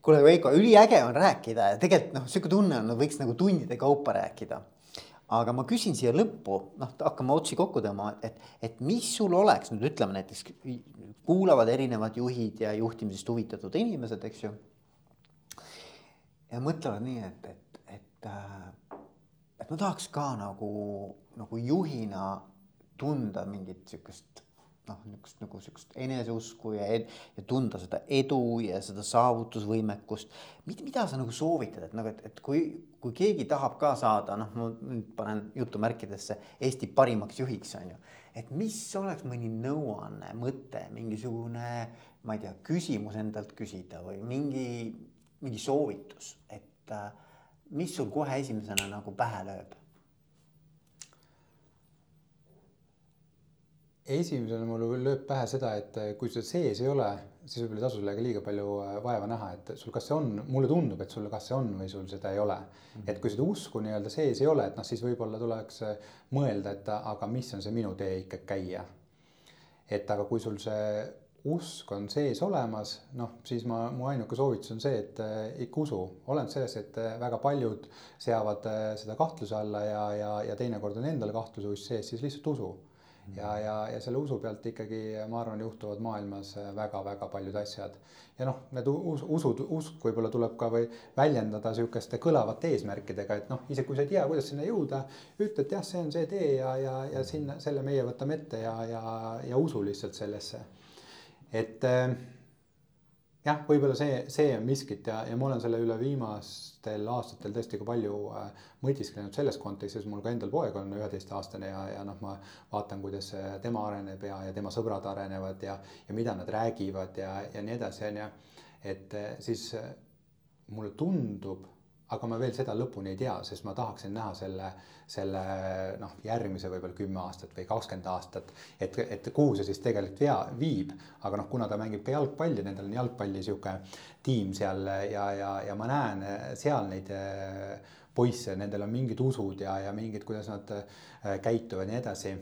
kuule, Veiko, üliäge on rääkida ja tegelikult noh, sihuke tunne on, võiks nagu tundide kaupa rääkida. aga ma küsin siia lõppu, noh, hakkame otsi kokku tõmbama, et, et mis sul oleks nüüd ütleme näiteks kuulavad erinevad juhid ja juhtimisest huvitatud inimesed, eks ju. ja mõtlevad nii, et, et, et äh, ma tahaks ka nagu, nagu juhina tunda mingit sihukest noh, niisugust nagu sihukest eneseusku ja, ja tunda seda edu ja seda saavutusvõimekust. mida sa nagu soovitad, et nagu, et, et kui, kui keegi tahab ka saada, noh, ma nüüd panen jutumärkidesse Eesti parimaks juhiks, on ju. et mis oleks mõni nõuanne, mõte, mingisugune, ma ei tea, küsimus endalt küsida või mingi, mingi soovitus, et äh, mis sul kohe esimesena nagu pähe lööb? esimesena mul lööb pähe seda, et kui see sees ei ole, siis võib-olla ei tasu sellega liiga palju äh, vaeva näha, et sul kas see on, mulle tundub, et sul kas see on või sul seda ei ole mm. -hmm. et kui seda usku nii-öelda sees ei ole, et noh, siis võib-olla tuleks äh, mõelda, et aga mis on see minu tee ikka käia. et aga kui sul see usk on sees olemas, noh, siis ma, mu ainuke soovitus on see, et äh, ikka usu, olenemata sellest, et äh, väga paljud seavad äh, seda kahtluse alla ja, ja, ja teinekord on endal kahtluse usk sees, siis lihtsalt usu. ja, ja, ja selle usu pealt ikkagi, ma arvan, juhtuvad maailmas väga-väga paljud asjad. ja noh, need us, usud, usk võib-olla tuleb ka või väljendada sihukeste kõlavate eesmärkidega, et noh, isegi kui sa ei tea, kuidas sinna jõuda, ütle, et jah, see on see tee ja, ja, ja sinna, selle meie võtame ette ja, ja, ja usu lihtsalt sellesse et äh, jah, võib-olla see, see on miskit ja, ja ma olen selle üle viimastel aastatel tõesti ka palju äh, mõtisklenud selles kontekstis, mul ka endal poeg on üheteistaastane ja, ja noh, ma vaatan, kuidas tema areneb ja, ja tema sõbrad arenevad ja, ja mida nad räägivad ja, ja nii edasi, on ju. et äh, siis mulle tundub aga ma veel seda lõpuni ei tea, sest ma tahaksin näha selle, selle noh, järgmise võib-olla kümme aastat või kakskümmend aastat. et, et kuhu see siis tegelikult vea, viib, aga noh, kuna ta mängib ka jalgpalli, nendel on jalgpalli sihuke tiim seal ja, ja, ja ma näen seal neid eh, poisse, nendel on mingid usud ja, ja mingid, kuidas nad eh, käituvad ja nii edasi.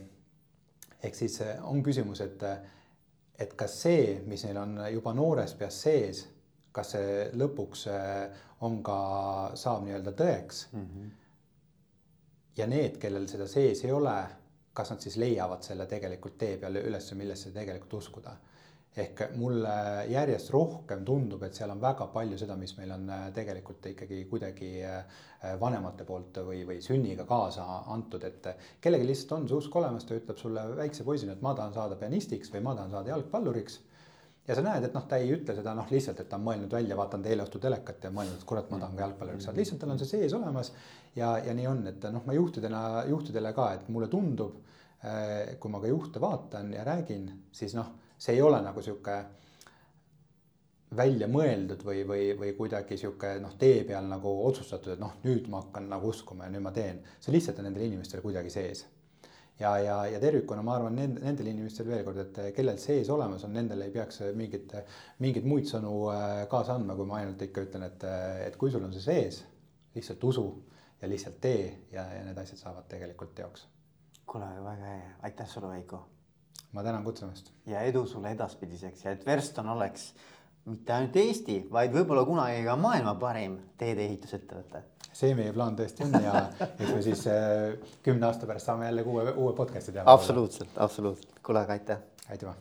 ehk siis eh, on küsimus, et, et kas see, mis neil on juba noores peas sees kas see lõpuks äh, on ka, saab nii-öelda tõeks mm. -hmm. ja need, kellel seda sees ei ole, kas nad siis leiavad selle tegelikult tee peale üles, millesse tegelikult uskuda. ehk mulle järjest rohkem tundub, et seal on väga palju seda, mis meil on äh, tegelikult ikkagi kuidagi äh, vanemate poolt või, või sünniga kaasa antud, et kellelgi lihtsalt on see usk olemas, ta ütleb sulle väikse poisina, et ma tahan saada pianistiks või ma tahan saada jalgpalluriks ja sa näed, et noh, ta ei ütle seda noh, lihtsalt, et ta on mõelnud välja, vaatan eile õhtul telekat ja mõelnud, et kurat, ma tahan ka jalgpallurit saada, lihtsalt tal on see sees olemas. ja, ja nii on, et noh, ma juhtidena, juhtidele ka, et mulle tundub, kui ma ka juhte vaatan ja räägin, siis noh, see ei ole nagu sihuke välja mõeldud või, või, või kuidagi sihuke noh, tee peal nagu otsustatud, et noh, nüüd ma hakkan nagu uskuma ja nüüd ma teen. see lihtsalt on nendel inimestel kuidagi sees. Ja, ja, ja tervikuna ma arvan nend, nendel inimestel veel kord, et kellel sees olemas on, nendel ei peaks mingit, mingeid muid sõnu kaasa andma, kui ma ainult ikka ütlen, et, et kui sul on see sees, lihtsalt usu ja lihtsalt tee ja, ja need asjad saavad tegelikult teoks. kuule, väga hea, aitäh sulle, Veiko. ma tänan kutsumast. ja edu sulle edaspidiseks ja et Verston oleks mitte ainult Eesti, vaid võib-olla kunagi ka maailma parim teedeehitusettevõte. See meie plaan tõesti on ja [laughs] eks me siis äh, kümne aasta pärast saame jälle uue, uue podcast'i teha. absoluutselt, absoluutselt, kuule, aga aitäh. aitüma